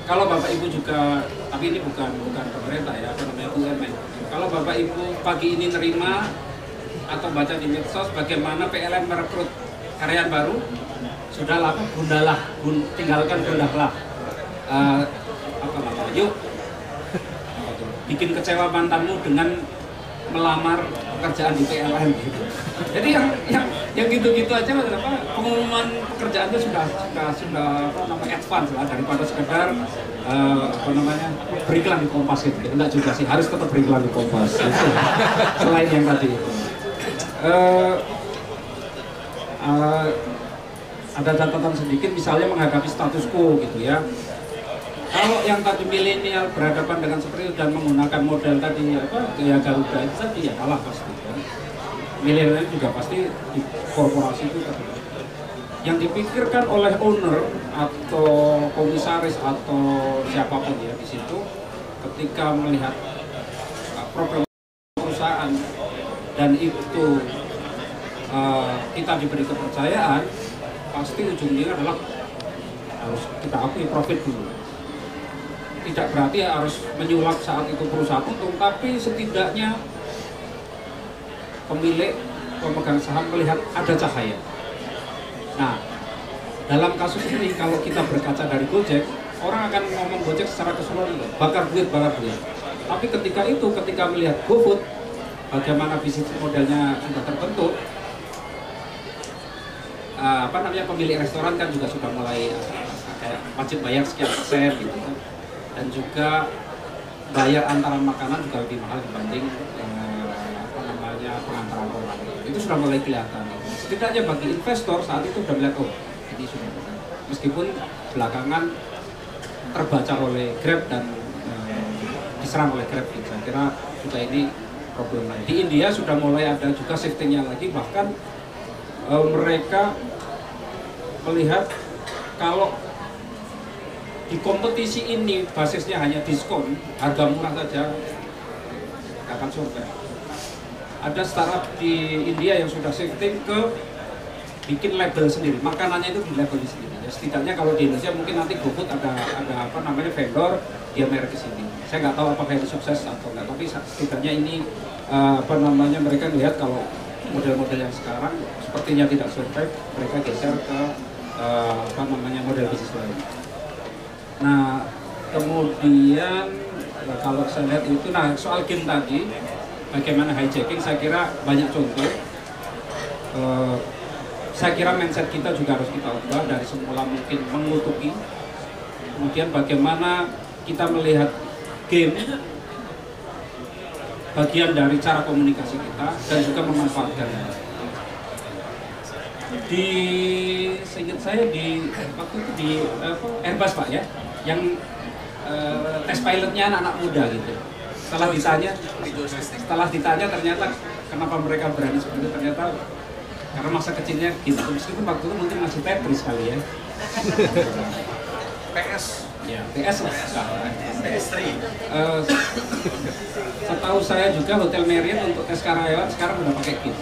kalau bapak ibu juga tapi ini bukan bukan pemerintah ya namanya BUMN kalau bapak ibu pagi ini nerima atau baca di medsos bagaimana PLN merekrut karyawan baru sudahlah gundalah gun, tinggalkan gundahlah Eh, apa namanya yuk bikin kecewa mantanmu dengan melamar pekerjaan di PLN gitu. Jadi yang yang yang gitu-gitu aja apa pengumuman pekerjaannya sudah sudah sudah apa namanya advance lah daripada sekedar eh, apa namanya beriklan di Kompas gitu. Enggak juga sih harus tetap beriklan di Kompas. Selain yang tadi. Eh, eh, ada catatan sedikit misalnya menghadapi status quo gitu ya kalau yang tadi milenial berhadapan dengan seperti itu dan menggunakan model tadi apa gaya Garuda itu tadi ya kalah pasti kan. milenial juga pasti di korporasi itu tadi. yang dipikirkan oleh owner atau komisaris atau siapa pun ya di situ ketika melihat uh, problem perusahaan dan itu uh, kita diberi kepercayaan pasti ujungnya adalah harus kita akui profit dulu tidak berarti harus menyulap saat itu perusahaan untung, tapi setidaknya pemilik pemegang saham melihat ada cahaya. Nah, dalam kasus ini kalau kita berkaca dari Gojek, orang akan ngomong Gojek secara keseluruhan, bakar duit, bakar duit. Tapi ketika itu, ketika melihat GoFood, bagaimana bisnis modelnya sudah terbentuk, uh, apa namanya pemilik restoran kan juga sudah mulai uh, kayak wajib bayar sekian persen gitu kan. dan juga bayar antara makanan juga lebih mahal dibanding uh, apa namanya pengantaran orang itu sudah mulai kelihatan setidaknya bagi investor saat itu sudah melihat oh ini sudah benar meskipun belakangan terbaca oleh Grab dan uh, diserang oleh Grab gitu. saya kira juga ini problem lain di India sudah mulai ada juga shiftingnya lagi bahkan uh, mereka melihat kalau di kompetisi ini basisnya hanya diskon, harga murah saja, akan survive. Ada startup di India yang sudah shifting ke bikin label sendiri, makanannya itu di label sendiri. Ya, setidaknya kalau di Indonesia mungkin nanti GoFood ada ada apa namanya vendor dia merek ke sini. Saya nggak tahu apakah itu sukses atau enggak, tapi setidaknya ini uh, apa namanya mereka lihat kalau model-model yang sekarang sepertinya tidak survive, mereka geser ke uh, apa namanya model bisnis lain. Nah, kemudian eh, kalau saya lihat itu, nah soal game tadi, bagaimana hijacking, saya kira banyak contoh. Uh, saya kira mindset kita juga harus kita ubah dari semula mungkin mengutuki, kemudian bagaimana kita melihat game bagian dari cara komunikasi kita dan juga memanfaatkannya di seingat saya di waktu itu di Airbus pak ya yang uh, tes pilotnya anak-anak muda gitu. Setelah ditanya setelah ditanya ternyata kenapa mereka berani seperti itu ternyata karena masa kecilnya gitu. Meskipun waktu itu mungkin masih Tetris kali ya. PS ya PS lah PS3 uh, setahu saya juga Hotel Marriott untuk tes karyawan sekarang udah pakai kit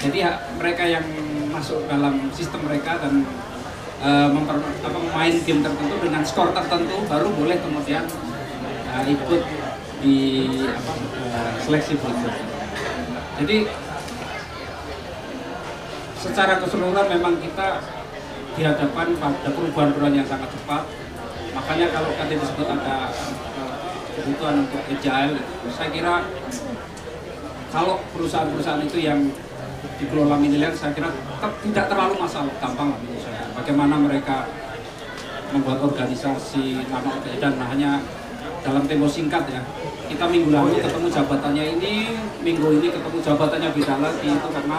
jadi ya, mereka yang masuk dalam sistem mereka dan uh, memper, apa, main game tertentu dengan skor tertentu baru boleh kemudian uh, ikut di apa, uh, seleksi berikutnya. Jadi secara keseluruhan memang kita dihadapkan pada perubahan-perubahan yang sangat cepat. Makanya kalau tadi disebut ada uh, kebutuhan untuk agile, saya kira kalau perusahaan-perusahaan itu yang dikelola milenial saya kira tidak terlalu masalah gampang lah menurut saya. Bagaimana mereka membuat organisasi nama dan hanya dalam tempo singkat ya. Kita minggu lalu ketemu jabatannya ini minggu ini ketemu jabatannya beda lagi itu karena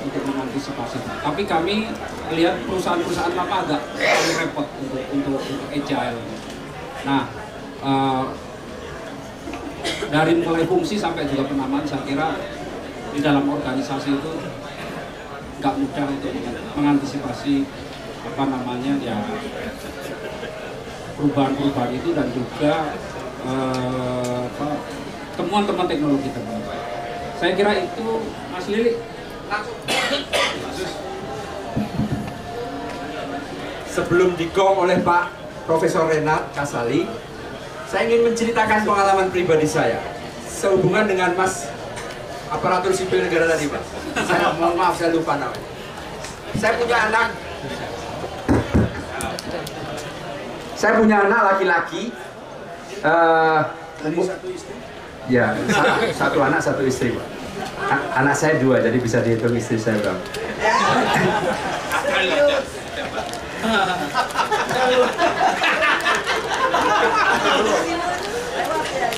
untuk mengantisipasi tapi kami lihat perusahaan-perusahaan lama agak terlalu repot untuk untuk, untuk agile nah uh, dari mulai fungsi sampai juga penamaan saya kira di dalam organisasi itu nggak mudah untuk mengantisipasi apa namanya ya perubahan-perubahan itu dan juga eh, apa, temuan-temuan teknologi terbaru. Saya kira itu Mas Lili. Sebelum digong oleh Pak Profesor Renat Kasali, saya ingin menceritakan pengalaman pribadi saya sehubungan dengan Mas aparatur sipil negara tadi Pak. Saya mohon maaf saya lupa namanya. Saya punya anak saya punya anak laki-laki uh, satu istri? Ya, satu, satu anak, satu istri, Pak. Anak saya dua, jadi bisa dihitung istri saya, Bang.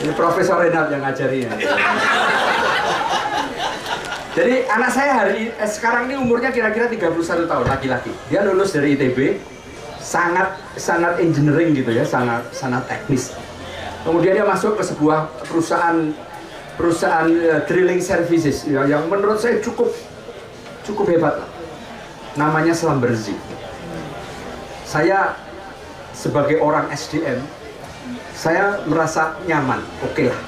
Ini Profesor Renat yang ngajari ya. Jadi anak saya hari eh, sekarang ini umurnya kira-kira 31 tahun laki-laki. Dia lulus dari ITB, sangat sangat engineering gitu ya, sangat sangat teknis. Kemudian dia masuk ke sebuah perusahaan perusahaan uh, drilling services ya, yang menurut saya cukup cukup hebat. Namanya Slamberzi. Saya sebagai orang SDM, saya merasa nyaman, oke okay lah.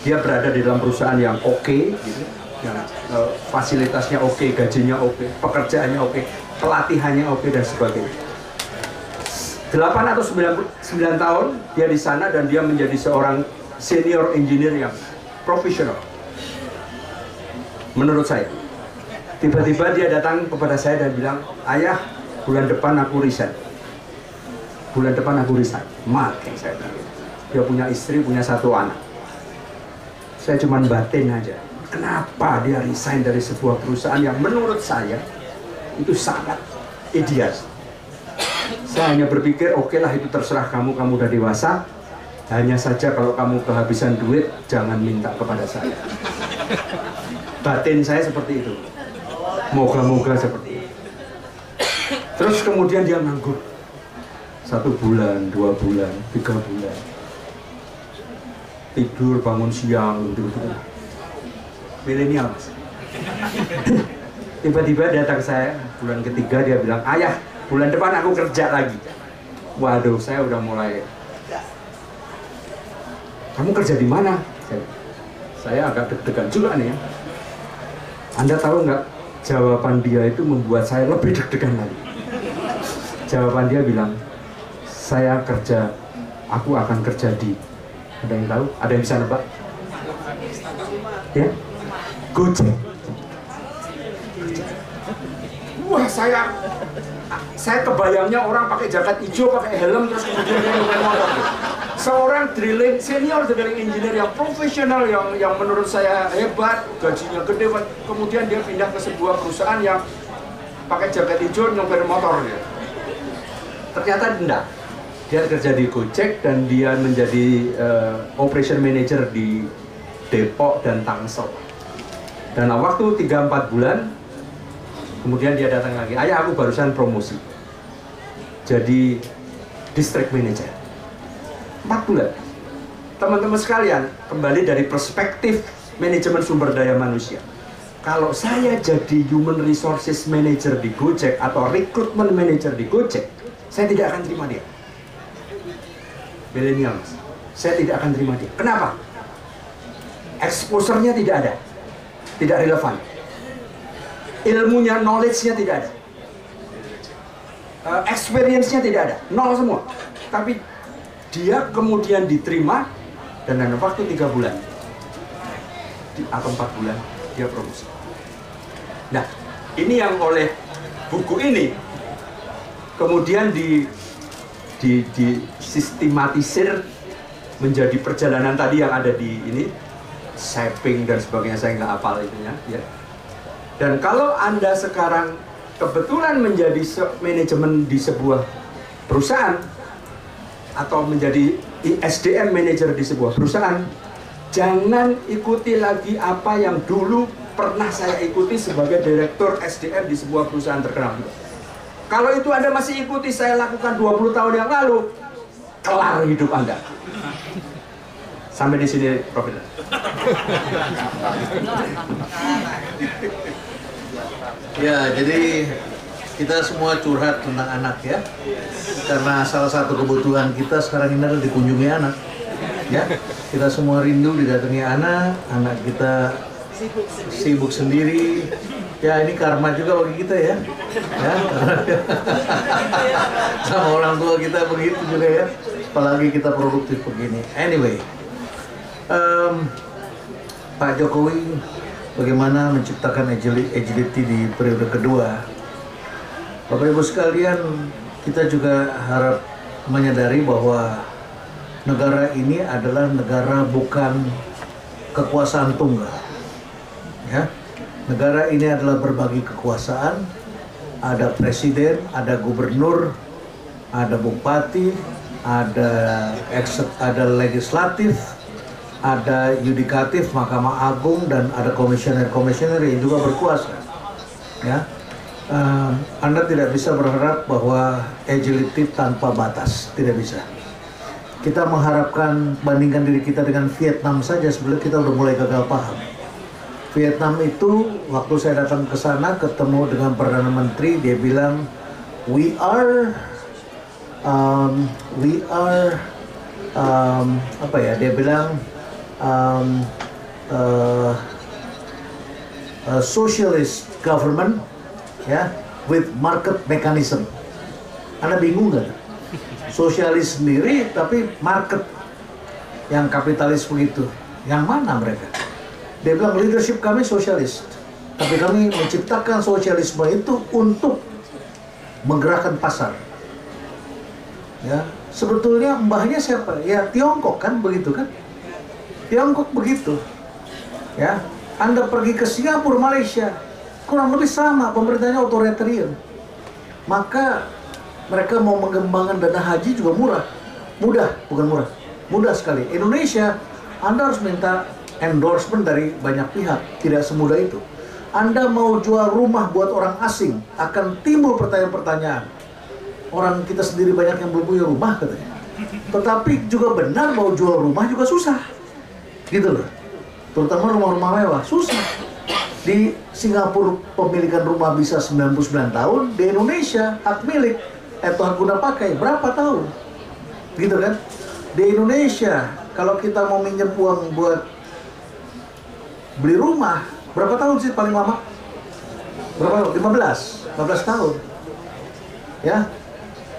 Dia berada di dalam perusahaan yang oke, okay, gitu yang uh, fasilitasnya oke, okay, gajinya oke, okay, pekerjaannya oke, okay, pelatihannya oke okay, dan sebagainya. 8 atau 9, 9 tahun dia di sana dan dia menjadi seorang senior engineer yang profesional. Menurut saya. Tiba-tiba dia datang kepada saya dan bilang, "Ayah, bulan depan aku resign." Bulan depan aku resign. Mati saya bilang. Dia punya istri, punya satu anak. Saya cuma batin aja kenapa dia resign dari sebuah perusahaan yang menurut saya itu sangat ideal. Saya hanya berpikir, oke lah itu terserah kamu, kamu udah dewasa. Hanya saja kalau kamu kehabisan duit, jangan minta kepada saya. Batin saya seperti itu. Moga-moga seperti itu. Terus kemudian dia nganggur. Satu bulan, dua bulan, tiga bulan. Tidur, bangun siang, gitu-gitu. Milenial, Mas. Tiba-tiba datang saya, bulan ketiga dia bilang, ayah, bulan depan aku kerja lagi. Waduh, saya udah mulai. Kamu kerja di mana? Saya, saya agak deg-degan juga nih ya. Anda tahu nggak jawaban dia itu membuat saya lebih deg-degan lagi. Jawaban dia bilang, saya kerja, aku akan kerja di. Ada yang tahu? Ada yang bisa nebak? Ya? Gojek. Wah saya saya kebayangnya orang pakai jaket hijau, pakai helm, terus kemudian dia motor. Seorang drilling senior drilling engineer yang profesional yang yang menurut saya hebat, gajinya gede, kemudian dia pindah ke sebuah perusahaan yang pakai jaket hijau nyopir motor ya. Ternyata enggak. Dia kerja di Gojek dan dia menjadi uh, operation manager di Depok dan Tangsel. Dan waktu 3-4 bulan Kemudian dia datang lagi, ayah aku barusan promosi. Jadi district manager. Empat bulan. Teman-teman sekalian, kembali dari perspektif manajemen sumber daya manusia. Kalau saya jadi human resources manager di Gojek Atau recruitment manager di Gojek Saya tidak akan terima dia. Millennials Saya tidak akan terima dia. Kenapa? Exposure-nya tidak ada. Tidak relevan ilmunya, knowledge-nya tidak ada. Uh, experience-nya tidak ada, nol semua. Tapi dia kemudian diterima dan dalam waktu tiga bulan di, atau empat bulan dia promosi. Nah, ini yang oleh buku ini kemudian di di, di sistematisir menjadi perjalanan tadi yang ada di ini shaping dan sebagainya saya nggak hafal itunya ya dan kalau Anda sekarang kebetulan menjadi manajemen di sebuah perusahaan atau menjadi SDM manager di sebuah perusahaan, jangan ikuti lagi apa yang dulu pernah saya ikuti sebagai direktur SDM di sebuah perusahaan terkenal. Kalau itu Anda masih ikuti saya lakukan 20 tahun yang lalu, kelar hidup Anda. Sampai di sini, Profit. Ya, jadi kita semua curhat tentang anak ya. Karena salah satu kebutuhan kita sekarang ini adalah dikunjungi anak. Ya, kita semua rindu didatangi anak, anak kita sibuk sendiri. Ya, ini karma juga bagi kita ya. Ya, sama orang tua kita begitu juga ya. Apalagi kita produktif begini. Anyway, um, Pak Jokowi bagaimana menciptakan agility di periode kedua. Bapak Ibu sekalian, kita juga harap menyadari bahwa negara ini adalah negara bukan kekuasaan tunggal. Ya. Negara ini adalah berbagi kekuasaan, ada presiden, ada gubernur, ada bupati, ada ada legislatif, ada yudikatif Mahkamah Agung dan ada komisioner-komisioner yang juga berkuasa. Ya, uh, Anda tidak bisa berharap bahwa agility tanpa batas, tidak bisa. Kita mengharapkan bandingkan diri kita dengan Vietnam saja sebelum kita udah mulai gagal paham. Vietnam itu waktu saya datang ke sana ketemu dengan perdana menteri dia bilang we are um, we are um, apa ya dia bilang um, uh, uh, socialist government ya yeah, with market mechanism. Anda bingung nggak? Sosialis sendiri tapi market yang kapitalis begitu. Yang mana mereka? Dia bilang leadership kami sosialis, tapi kami menciptakan sosialisme itu untuk menggerakkan pasar. Ya, sebetulnya mbahnya siapa? Ya Tiongkok kan begitu kan? Tiongkok begitu. Ya. Anda pergi ke Singapura, Malaysia, kurang lebih sama, pemerintahnya otoritarian. Maka mereka mau mengembangkan dana haji juga murah. Mudah, bukan murah. Mudah sekali. Indonesia, Anda harus minta endorsement dari banyak pihak. Tidak semudah itu. Anda mau jual rumah buat orang asing, akan timbul pertanyaan-pertanyaan. Orang kita sendiri banyak yang belum punya rumah katanya. Tetapi juga benar mau jual rumah juga susah. Gitu loh. Terutama rumah-rumah mewah, susah. Di Singapura pemilikan rumah bisa 99 tahun, di Indonesia hak milik atau hak guna pakai berapa tahun? Gitu kan? Di Indonesia kalau kita mau minjem uang buat beli rumah, berapa tahun sih paling lama? Berapa? 15, 15 tahun. Ya.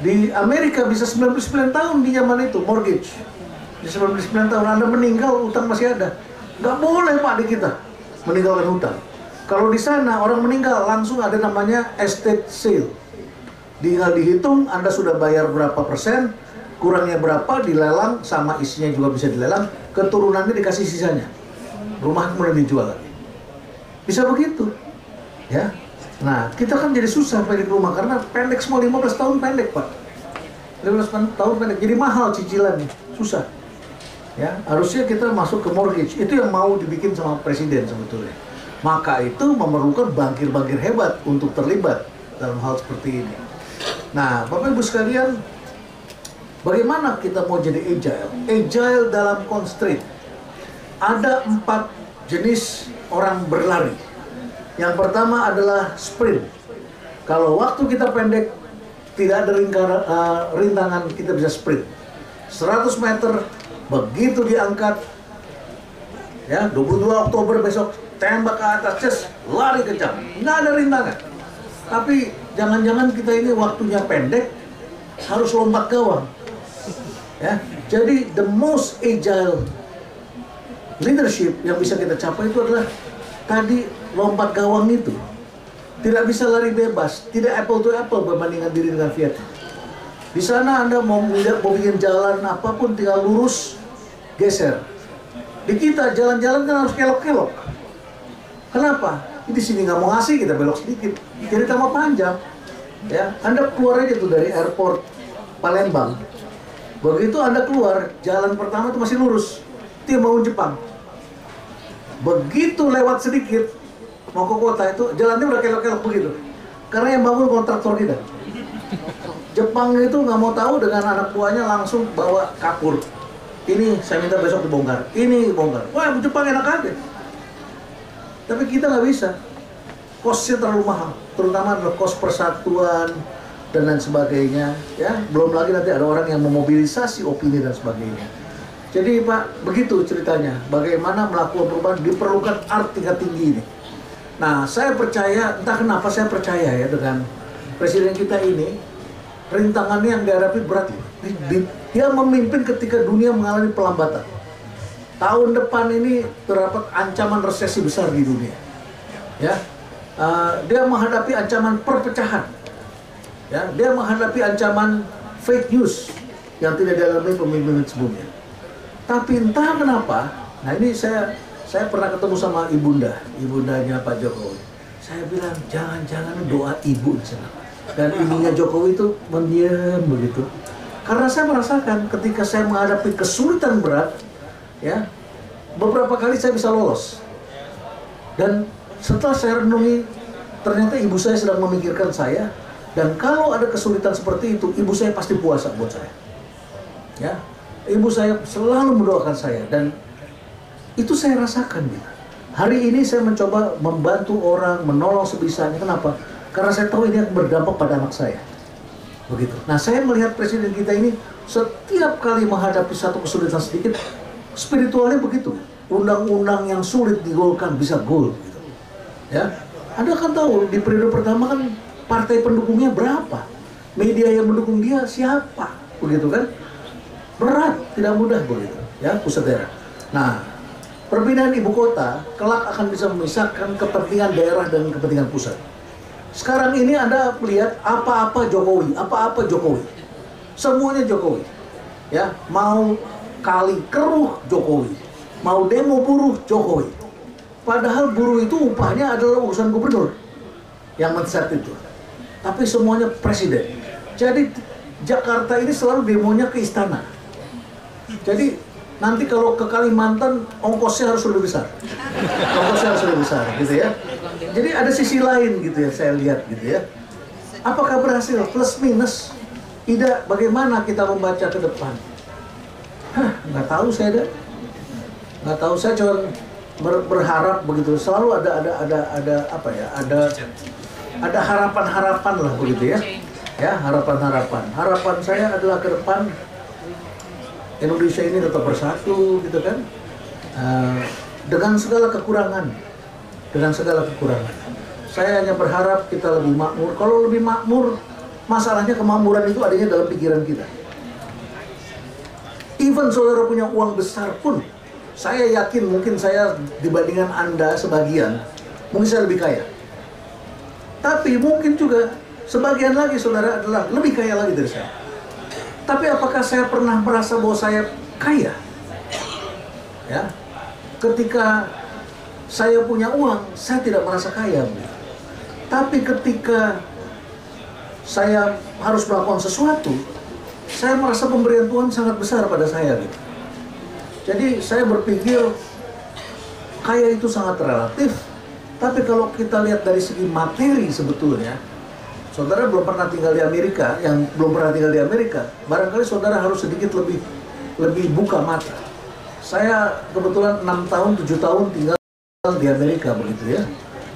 Di Amerika bisa 99 tahun di zaman itu mortgage. Di 99 tahun Anda meninggal utang masih ada. Nggak boleh Pak di kita meninggalkan hutang. Kalau di sana orang meninggal langsung ada namanya estate sale. Tinggal dihitung Anda sudah bayar berapa persen, kurangnya berapa dilelang sama isinya juga bisa dilelang, keturunannya dikasih sisanya. Rumah kemudian dijual lagi. Bisa begitu. Ya. Nah, kita kan jadi susah pemilik rumah karena pendek semua 15 tahun pendek, Pak. 15 tahun pendek. Jadi mahal cicilannya, susah. Ya, harusnya kita masuk ke mortgage. Itu yang mau dibikin sama presiden sebetulnya. Maka itu memerlukan bankir-bankir hebat untuk terlibat dalam hal seperti ini. Nah, Bapak Ibu sekalian, bagaimana kita mau jadi agile? Agile dalam constraint. Ada empat jenis orang berlari. Yang pertama adalah sprint. Kalau waktu kita pendek, tidak ada uh, rintangan kita bisa sprint. 100 meter, begitu diangkat, ya 22 Oktober besok tembak ke atas, ces, lari kencang, nggak ada rintangan. Tapi jangan-jangan kita ini waktunya pendek, harus lompat gawang. Ya, jadi the most agile leadership yang bisa kita capai itu adalah tadi lompat gawang itu. Tidak bisa lari bebas, tidak apple to apple berbandingkan diri dengan Vietnam. Di sana Anda mau melihat mau bikin jalan apa pun tinggal lurus, geser. Di kita jalan-jalan kan harus kelok-kelok. Kenapa? Di sini nggak mau ngasih kita belok sedikit, jadi tambah panjang. Ya, Anda keluar aja tuh dari airport Palembang. Begitu Anda keluar, jalan pertama itu masih lurus. Itu yang mau Jepang. Begitu lewat sedikit, mau ke kota itu jalannya udah kelok-kelok begitu. Karena yang bangun kontraktor kita. Jepang itu nggak mau tahu dengan anak buahnya langsung bawa kapur. Ini saya minta besok dibongkar. Ini bongkar. Wah, Jepang enak aja. Tapi kita nggak bisa. Kosnya terlalu mahal. Terutama adalah kos persatuan dan lain sebagainya. Ya, belum lagi nanti ada orang yang memobilisasi opini dan sebagainya. Jadi Pak, begitu ceritanya. Bagaimana melakukan perubahan diperlukan art tingkat tinggi ini. Nah, saya percaya, entah kenapa saya percaya ya dengan presiden kita ini, rintangannya yang dihadapi berat. Di- di- Dia memimpin ketika dunia mengalami pelambatan. Tahun depan ini terdapat ancaman resesi besar di dunia. Ya, Uh, dia menghadapi ancaman perpecahan. Ya, dia menghadapi ancaman fake news yang tidak dialami pemimpin sebelumnya. Tapi entah kenapa, nah ini saya saya pernah ketemu sama ibunda, ibundanya Pak Jokowi. Saya bilang jangan-jangan doa ibu di sana. Dan ibunya Jokowi itu mendiam begitu. Karena saya merasakan ketika saya menghadapi kesulitan berat, ya beberapa kali saya bisa lolos. Dan setelah saya renungi, ternyata ibu saya sedang memikirkan saya. Dan kalau ada kesulitan seperti itu, ibu saya pasti puasa buat saya. Ya, ibu saya selalu mendoakan saya dan itu saya rasakan gitu. Hari ini saya mencoba membantu orang, menolong sebisanya. Kenapa? Karena saya tahu ini akan berdampak pada anak saya. Begitu. Nah, saya melihat presiden kita ini setiap kali menghadapi satu kesulitan sedikit, spiritualnya begitu. Undang-undang yang sulit digolkan bisa gol. Gitu. Ya, Anda kan tahu di periode pertama kan partai pendukungnya berapa, media yang mendukung dia siapa, begitu kan? Berat, tidak mudah begitu. Ya, pusat daerah. Nah, perpindahan ibu kota kelak akan bisa memisahkan kepentingan daerah dan kepentingan pusat. Sekarang ini Anda melihat apa-apa Jokowi, apa-apa Jokowi. Semuanya Jokowi. Ya, mau kali keruh Jokowi. Mau demo buruh Jokowi. Padahal buruh itu upahnya adalah urusan gubernur yang men-set itu. Tapi semuanya presiden. Jadi Jakarta ini selalu demonya ke istana. Jadi nanti kalau ke Kalimantan ongkosnya harus lebih besar. Ongkosnya harus lebih besar gitu ya. Jadi ada sisi lain gitu ya saya lihat gitu ya. Apakah berhasil? Plus minus. Tidak bagaimana kita membaca ke depan. Hah, nggak tahu saya deh. Nggak tahu saya cuma ber- berharap begitu. Selalu ada ada ada ada apa ya? Ada ada harapan-harapan lah begitu ya. Ya, harapan-harapan. Harapan saya adalah ke depan Indonesia ini tetap bersatu gitu kan. Eh, dengan segala kekurangan. Dengan segala kekurangan. Saya hanya berharap kita lebih makmur. Kalau lebih makmur, masalahnya kemakmuran itu adanya dalam pikiran kita. Even saudara punya uang besar pun, saya yakin mungkin saya dibandingkan Anda sebagian, mungkin saya lebih kaya. Tapi mungkin juga sebagian lagi saudara adalah lebih kaya lagi dari saya. Tapi apakah saya pernah merasa bahwa saya kaya? Ya, ketika saya punya uang, saya tidak merasa kaya. Tapi ketika saya harus melakukan sesuatu, saya merasa pemberian Tuhan sangat besar pada saya. Gitu. Jadi saya berpikir kaya itu sangat relatif, tapi kalau kita lihat dari segi materi sebetulnya, saudara belum pernah tinggal di Amerika, yang belum pernah tinggal di Amerika, barangkali saudara harus sedikit lebih lebih buka mata. Saya kebetulan 6 tahun, 7 tahun tinggal di Amerika begitu ya.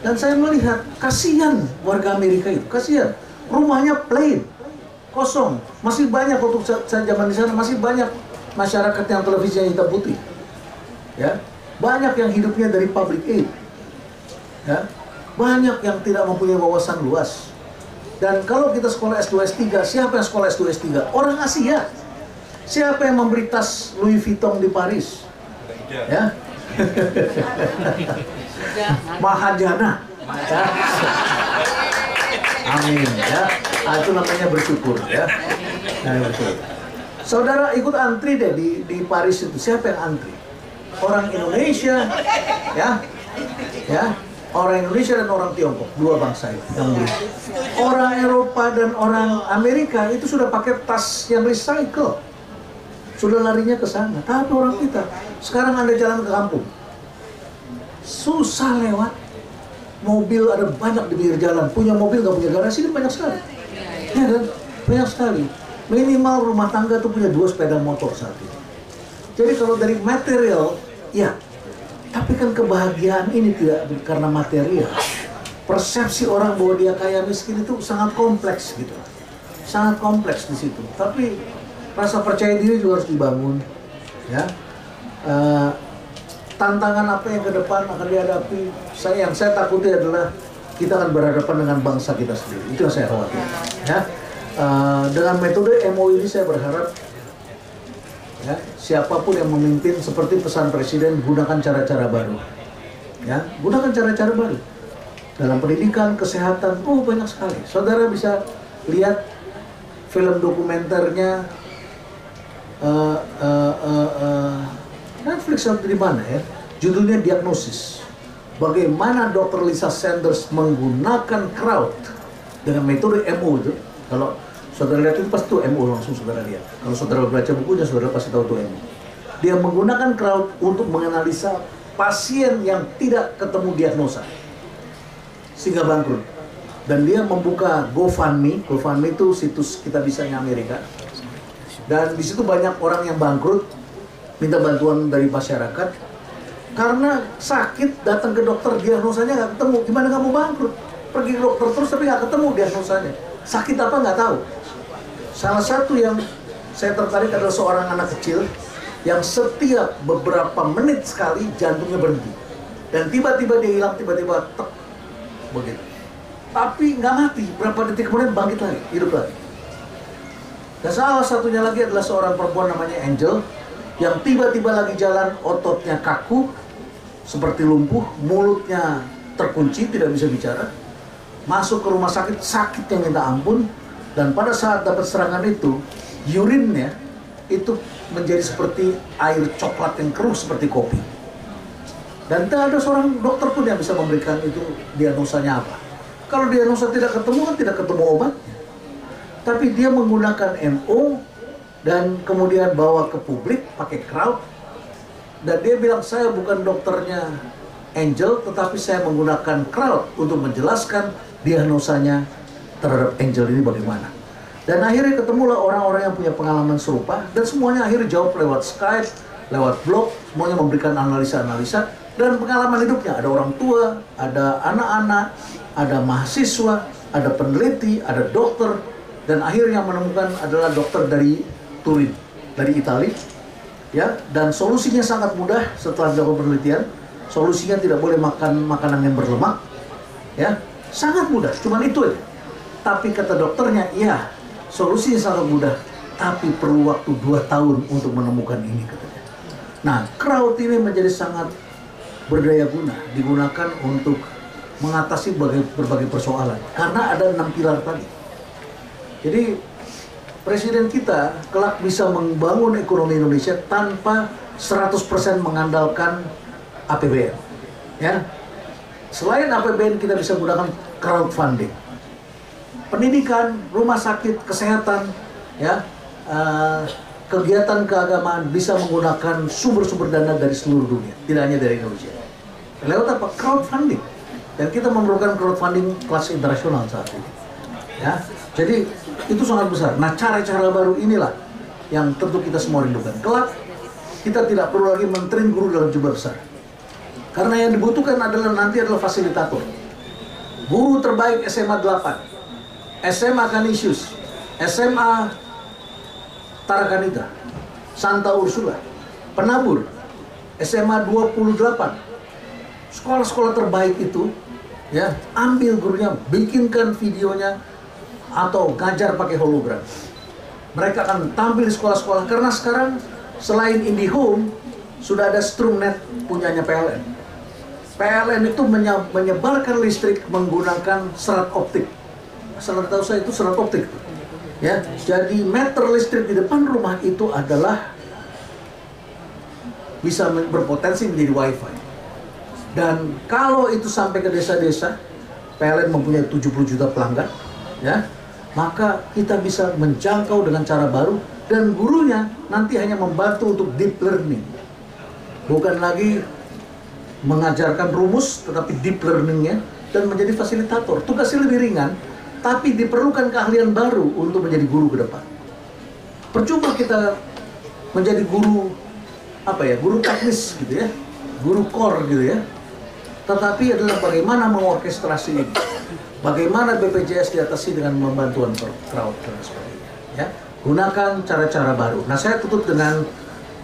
Dan saya melihat kasihan warga Amerika itu, kasihan. Rumahnya plain, kosong. Masih banyak waktu saya, saya zaman di sana masih banyak masyarakat yang televisinya hitam putih. Ya, banyak yang hidupnya dari public aid. Ya, banyak yang tidak mempunyai wawasan luas. Dan kalau kita sekolah S2 S3, siapa yang sekolah S2 S3? Orang Asia. Siapa yang memberi tas Louis Vuitton di Paris? Ya. Mahajana. Ya. Amin ya. Ah, itu namanya bersyukur ya. Nah, bersyukur. Saudara ikut antri deh di di Paris itu. Siapa yang antri? Orang Indonesia ya. Ya. Orang Indonesia dan orang Tiongkok, dua bangsa itu yang beli. Orang Eropa dan orang Amerika itu sudah pakai tas yang recycle. Sudah larinya ke sana. Tapi orang kita, sekarang Anda jalan ke kampung. Susah lewat. Mobil ada banyak di pinggir jalan. Punya mobil nggak punya garasi itu banyak sekali. Ya kan? Banyak sekali. Minimal rumah tangga tuh punya dua sepeda motor saat ini. Jadi kalau dari material, ya. Tapi kan kebahagiaan ini tidak karena material. Persepsi orang bahwa dia kaya miskin itu sangat kompleks gitu. Sangat kompleks di situ. Tapi rasa percaya diri juga harus dibangun. Ya. Eh, tantangan apa yang ke depan akan dihadapi? Saya yang saya takuti adalah kita akan berhadapan dengan bangsa kita sendiri. Itu yang saya khawatir ya. Eh, dengan metode MO ini saya berharap ya siapa pun yang memimpin seperti pesan presiden gunakan cara-cara baru ya. Gunakan cara-cara baru. Dalam pendidikan kesehatan oh banyak sekali. Saudara bisa lihat film dokumenternya eh, eh, eh, Netflix atau di mana ya? Judulnya diagnosis. Bagaimana Dr. Lisa Sanders menggunakan crowd dengan metode MO itu? Kalau saudara lihat itu pasti tuh MO langsung saudara lihat. Kalau saudara baca bukunya saudara pasti tahu tuh MO dia menggunakan crowd untuk menganalisa pasien yang tidak ketemu diagnosa. Sehingga bangkrut. Dan dia membuka GoFundMe. GoFundMe itu situs kita bisanya Amerika dan di situ banyak orang yang bangkrut minta bantuan dari masyarakat. Karena sakit datang ke dokter diagnosanya nggak ketemu. Gimana kamu bangkrut? Pergi ke dokter terus tapi nggak ketemu diagnosanya. Sakit apa nggak tahu. Salah satu yang saya tertarik adalah seorang anak kecil yang setiap beberapa menit sekali jantungnya berhenti. Dan tiba-tiba dia hilang tiba-tiba tek begitu. Tapi nggak mati. Berapa detik kemudian bangkit lagi hidup lagi dan salah satunya lagi adalah seorang perempuan namanya Angel yang tiba-tiba lagi jalan ototnya kaku seperti lumpuh, mulutnya terkunci, tidak bisa bicara. Masuk ke rumah sakit, sakit yang minta ampun dan pada saat dapat serangan itu, urinnya itu menjadi seperti air coklat yang keruh seperti kopi. Dan tidak ada seorang dokter pun yang bisa memberikan itu diagnosanya apa. Kalau diagnosa tidak ketemu kan tidak ketemu obatnya. Tapi dia menggunakan MO dan kemudian bawa ke publik pakai crowd dan dia bilang saya bukan dokternya Angel tetapi saya menggunakan crowd untuk menjelaskan diagnosanya terhadap Angel ini bagaimana. Dan akhirnya ketemulah orang-orang yang punya pengalaman serupa dan semuanya akhirnya jawab lewat Skype, lewat blog, semuanya memberikan analisa-analisa dan pengalaman hidupnya. Ada orang tua, ada anak-anak, ada mahasiswa, ada peneliti, ada dokter, dan akhirnya menemukan adalah dokter dari Turin, dari Italia. Ya, dan solusinya sangat mudah setelah dilakukan penelitian. Solusinya tidak boleh makan makanan yang berlemak. Ya, sangat mudah, cuman itu aja. Tapi kata dokternya, iya, solusinya sangat mudah, tapi perlu waktu 2 tahun untuk menemukan ini katanya. Nah, crowd ini menjadi sangat berdaya guna, digunakan untuk mengatasi berbagai persoalan. Karena ada enam pilar tadi. Jadi presiden kita kelak bisa membangun ekonomi Indonesia tanpa 100% mengandalkan APBN. Ya. Selain APBN kita bisa gunakan crowdfunding. Pendidikan, rumah sakit, kesehatan, ya, uh, kegiatan keagamaan bisa menggunakan sumber-sumber dana dari seluruh dunia, tidak hanya dari Indonesia. Lewat apa? Crowdfunding. Dan kita memerlukan crowdfunding kelas internasional saat ini. Ya, jadi itu sangat besar. Nah, cara-cara baru inilah yang tentu kita semua rindukan. Kelak kita tidak perlu lagi menterin guru dalam jumlah besar. Karena yang dibutuhkan adalah nanti adalah fasilitator. Guru terbaik SMA 8, SMA Canisius, SMA Tarakanita, Santa Ursula, Penabur, SMA 28. Sekolah-sekolah terbaik itu ya, ambil gurunya, bikinkan videonya atau ngajar pakai hologram. Mereka akan tampil di sekolah-sekolah karena sekarang selain IndiHome sudah ada Strumnet punyanya PLN. PLN itu menyebarkan listrik menggunakan serat optik. Salah tahu saya itu serat optik. Ya, jadi meter listrik di depan rumah itu adalah bisa berpotensi menjadi wifi. Dan kalau itu sampai ke desa-desa, PLN mempunyai 70 juta pelanggan, ya, maka kita bisa menjangkau dengan cara baru dan gurunya nanti hanya membantu untuk deep learning. Bukan lagi mengajarkan rumus, tetapi deep learningnya dan menjadi fasilitator. Tugasnya lebih ringan, tapi diperlukan keahlian baru untuk menjadi guru ke depan. Percuma kita menjadi guru apa ya, guru teknis gitu ya, guru core gitu ya. Tetapi adalah bagaimana mengorkestrasi ini. Bagaimana BPJS diatasi dengan membantuan crowd dan sebagainya. Ya, gunakan cara-cara baru. Nah, saya tutup dengan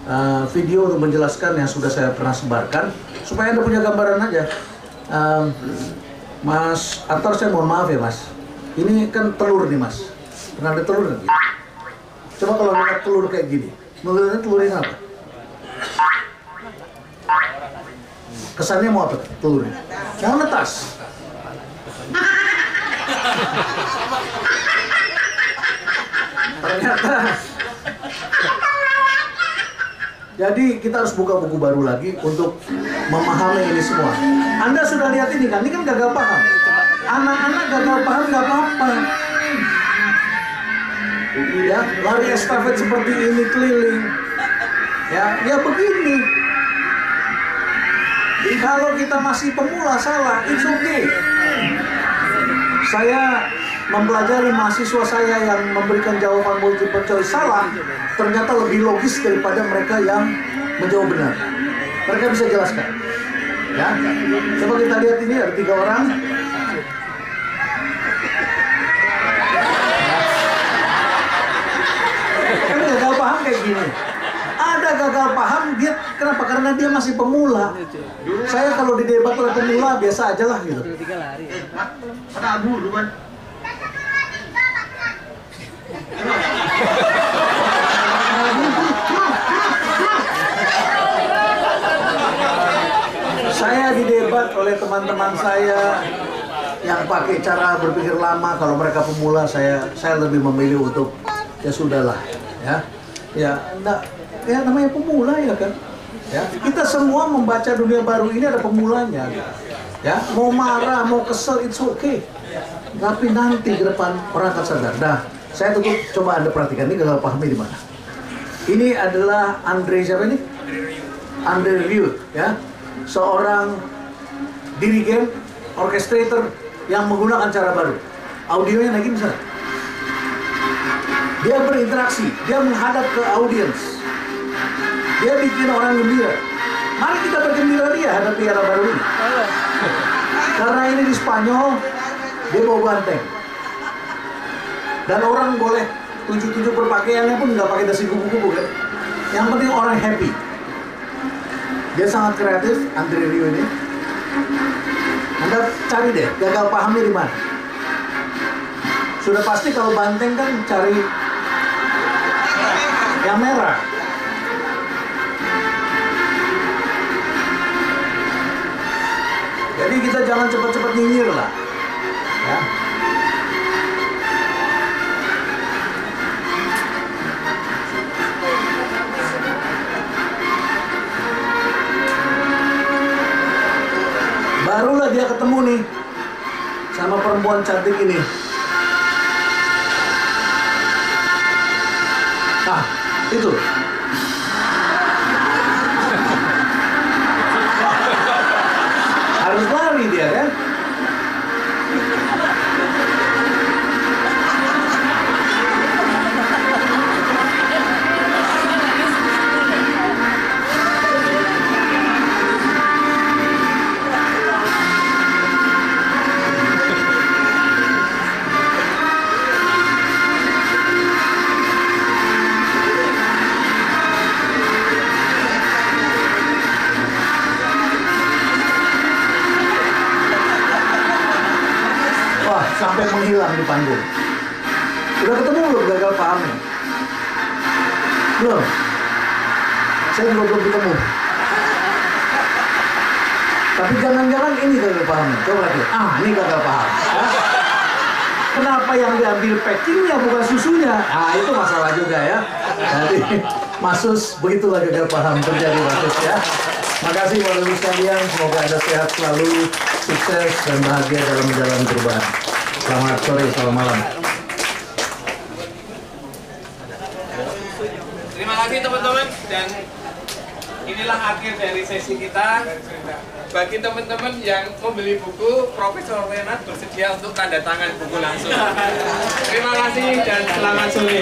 uh, video untuk menjelaskan yang sudah saya pernah sebarkan supaya anda punya gambaran aja. Um, mas Atar saya mohon maaf ya mas. Ini kan telur nih mas. Pernah ada telur nggak? Coba kalau lihat telur kayak gini, anda telur ini apa? Kesannya mau apa telurnya? Mau netas. Ternyata jadi kita harus buka buku baru lagi untuk memahami ini semua. Anda sudah lihat ini kan? Ini kan gagal paham. Anak-anak gagal paham nggak apa-apa. Ya, lari estafet seperti ini keliling. Ya, ya begini. Kalau kita masih pemula salah, it's okay. Saya mempelajari mahasiswa saya yang memberikan jawaban multiple choice salah, ternyata lebih logis daripada mereka yang menjawab benar. Mereka bisa jelaskan. Ya, coba kita lihat ini ada tiga orang. Kan gagal paham kayak gini. Ada gagal paham dia kenapa? Karena dia masih pemula. Saya kalau di debat oleh pemula biasa aja lah gitu. Ada abu kan? Saya didebat oleh teman-teman saya yang pakai cara berpikir lama kalau mereka pemula saya saya lebih memilih untuk ya sudahlah ya ya enggak ya namanya pemula ya kan Ya, kita semua membaca dunia baru ini ada pemulanya. Ya, mau marah, mau kesel, it's okay. Tapi nanti ke depan orang akan sadar. Nah, saya tutup coba anda perhatikan ini gagal pahami di mana. Ini adalah Andre siapa ini? Andre Rieu, ya, seorang dirigen, orchestrator yang menggunakan cara baru. Audionya lagi misalnya. Dia berinteraksi, dia menghadap ke audiens. Dia bikin orang gembira. Mari kita bergembira dia hadapi era baru ini. Karena ini di Spanyol, dia bawa banteng. Dan orang boleh tunjuk-tunjuk berpakaiannya pun nggak pakai dasi kupu-kupu kan. Yang penting orang happy. Dia sangat kreatif, Andre Rio ini. Anda cari deh, gagal pahamnya di mana. Sudah pasti kalau banteng kan cari yang merah. Jadi kita jangan cepat-cepat nyinyir lah. Ya. Barulah dia ketemu nih sama perempuan cantik ini. Ah, itu. Coba lihat. Ah, ini gagal paham. Kenapa yang diambil packingnya bukan susunya? Ah, itu masalah juga ya. Jadi, Masus, begitulah gagal paham terjadi Masus ya. Makasih Bapak Ibu sekalian, semoga Anda sehat selalu, sukses dan bahagia dalam menjalani perubahan. Selamat sore, selamat malam. Terima kasih teman-teman dan inilah akhir dari sesi kita. Bagi teman-teman yang membeli buku, Profesor Renat bersedia untuk tanda tangan buku langsung. Terima kasih dan selamat sore.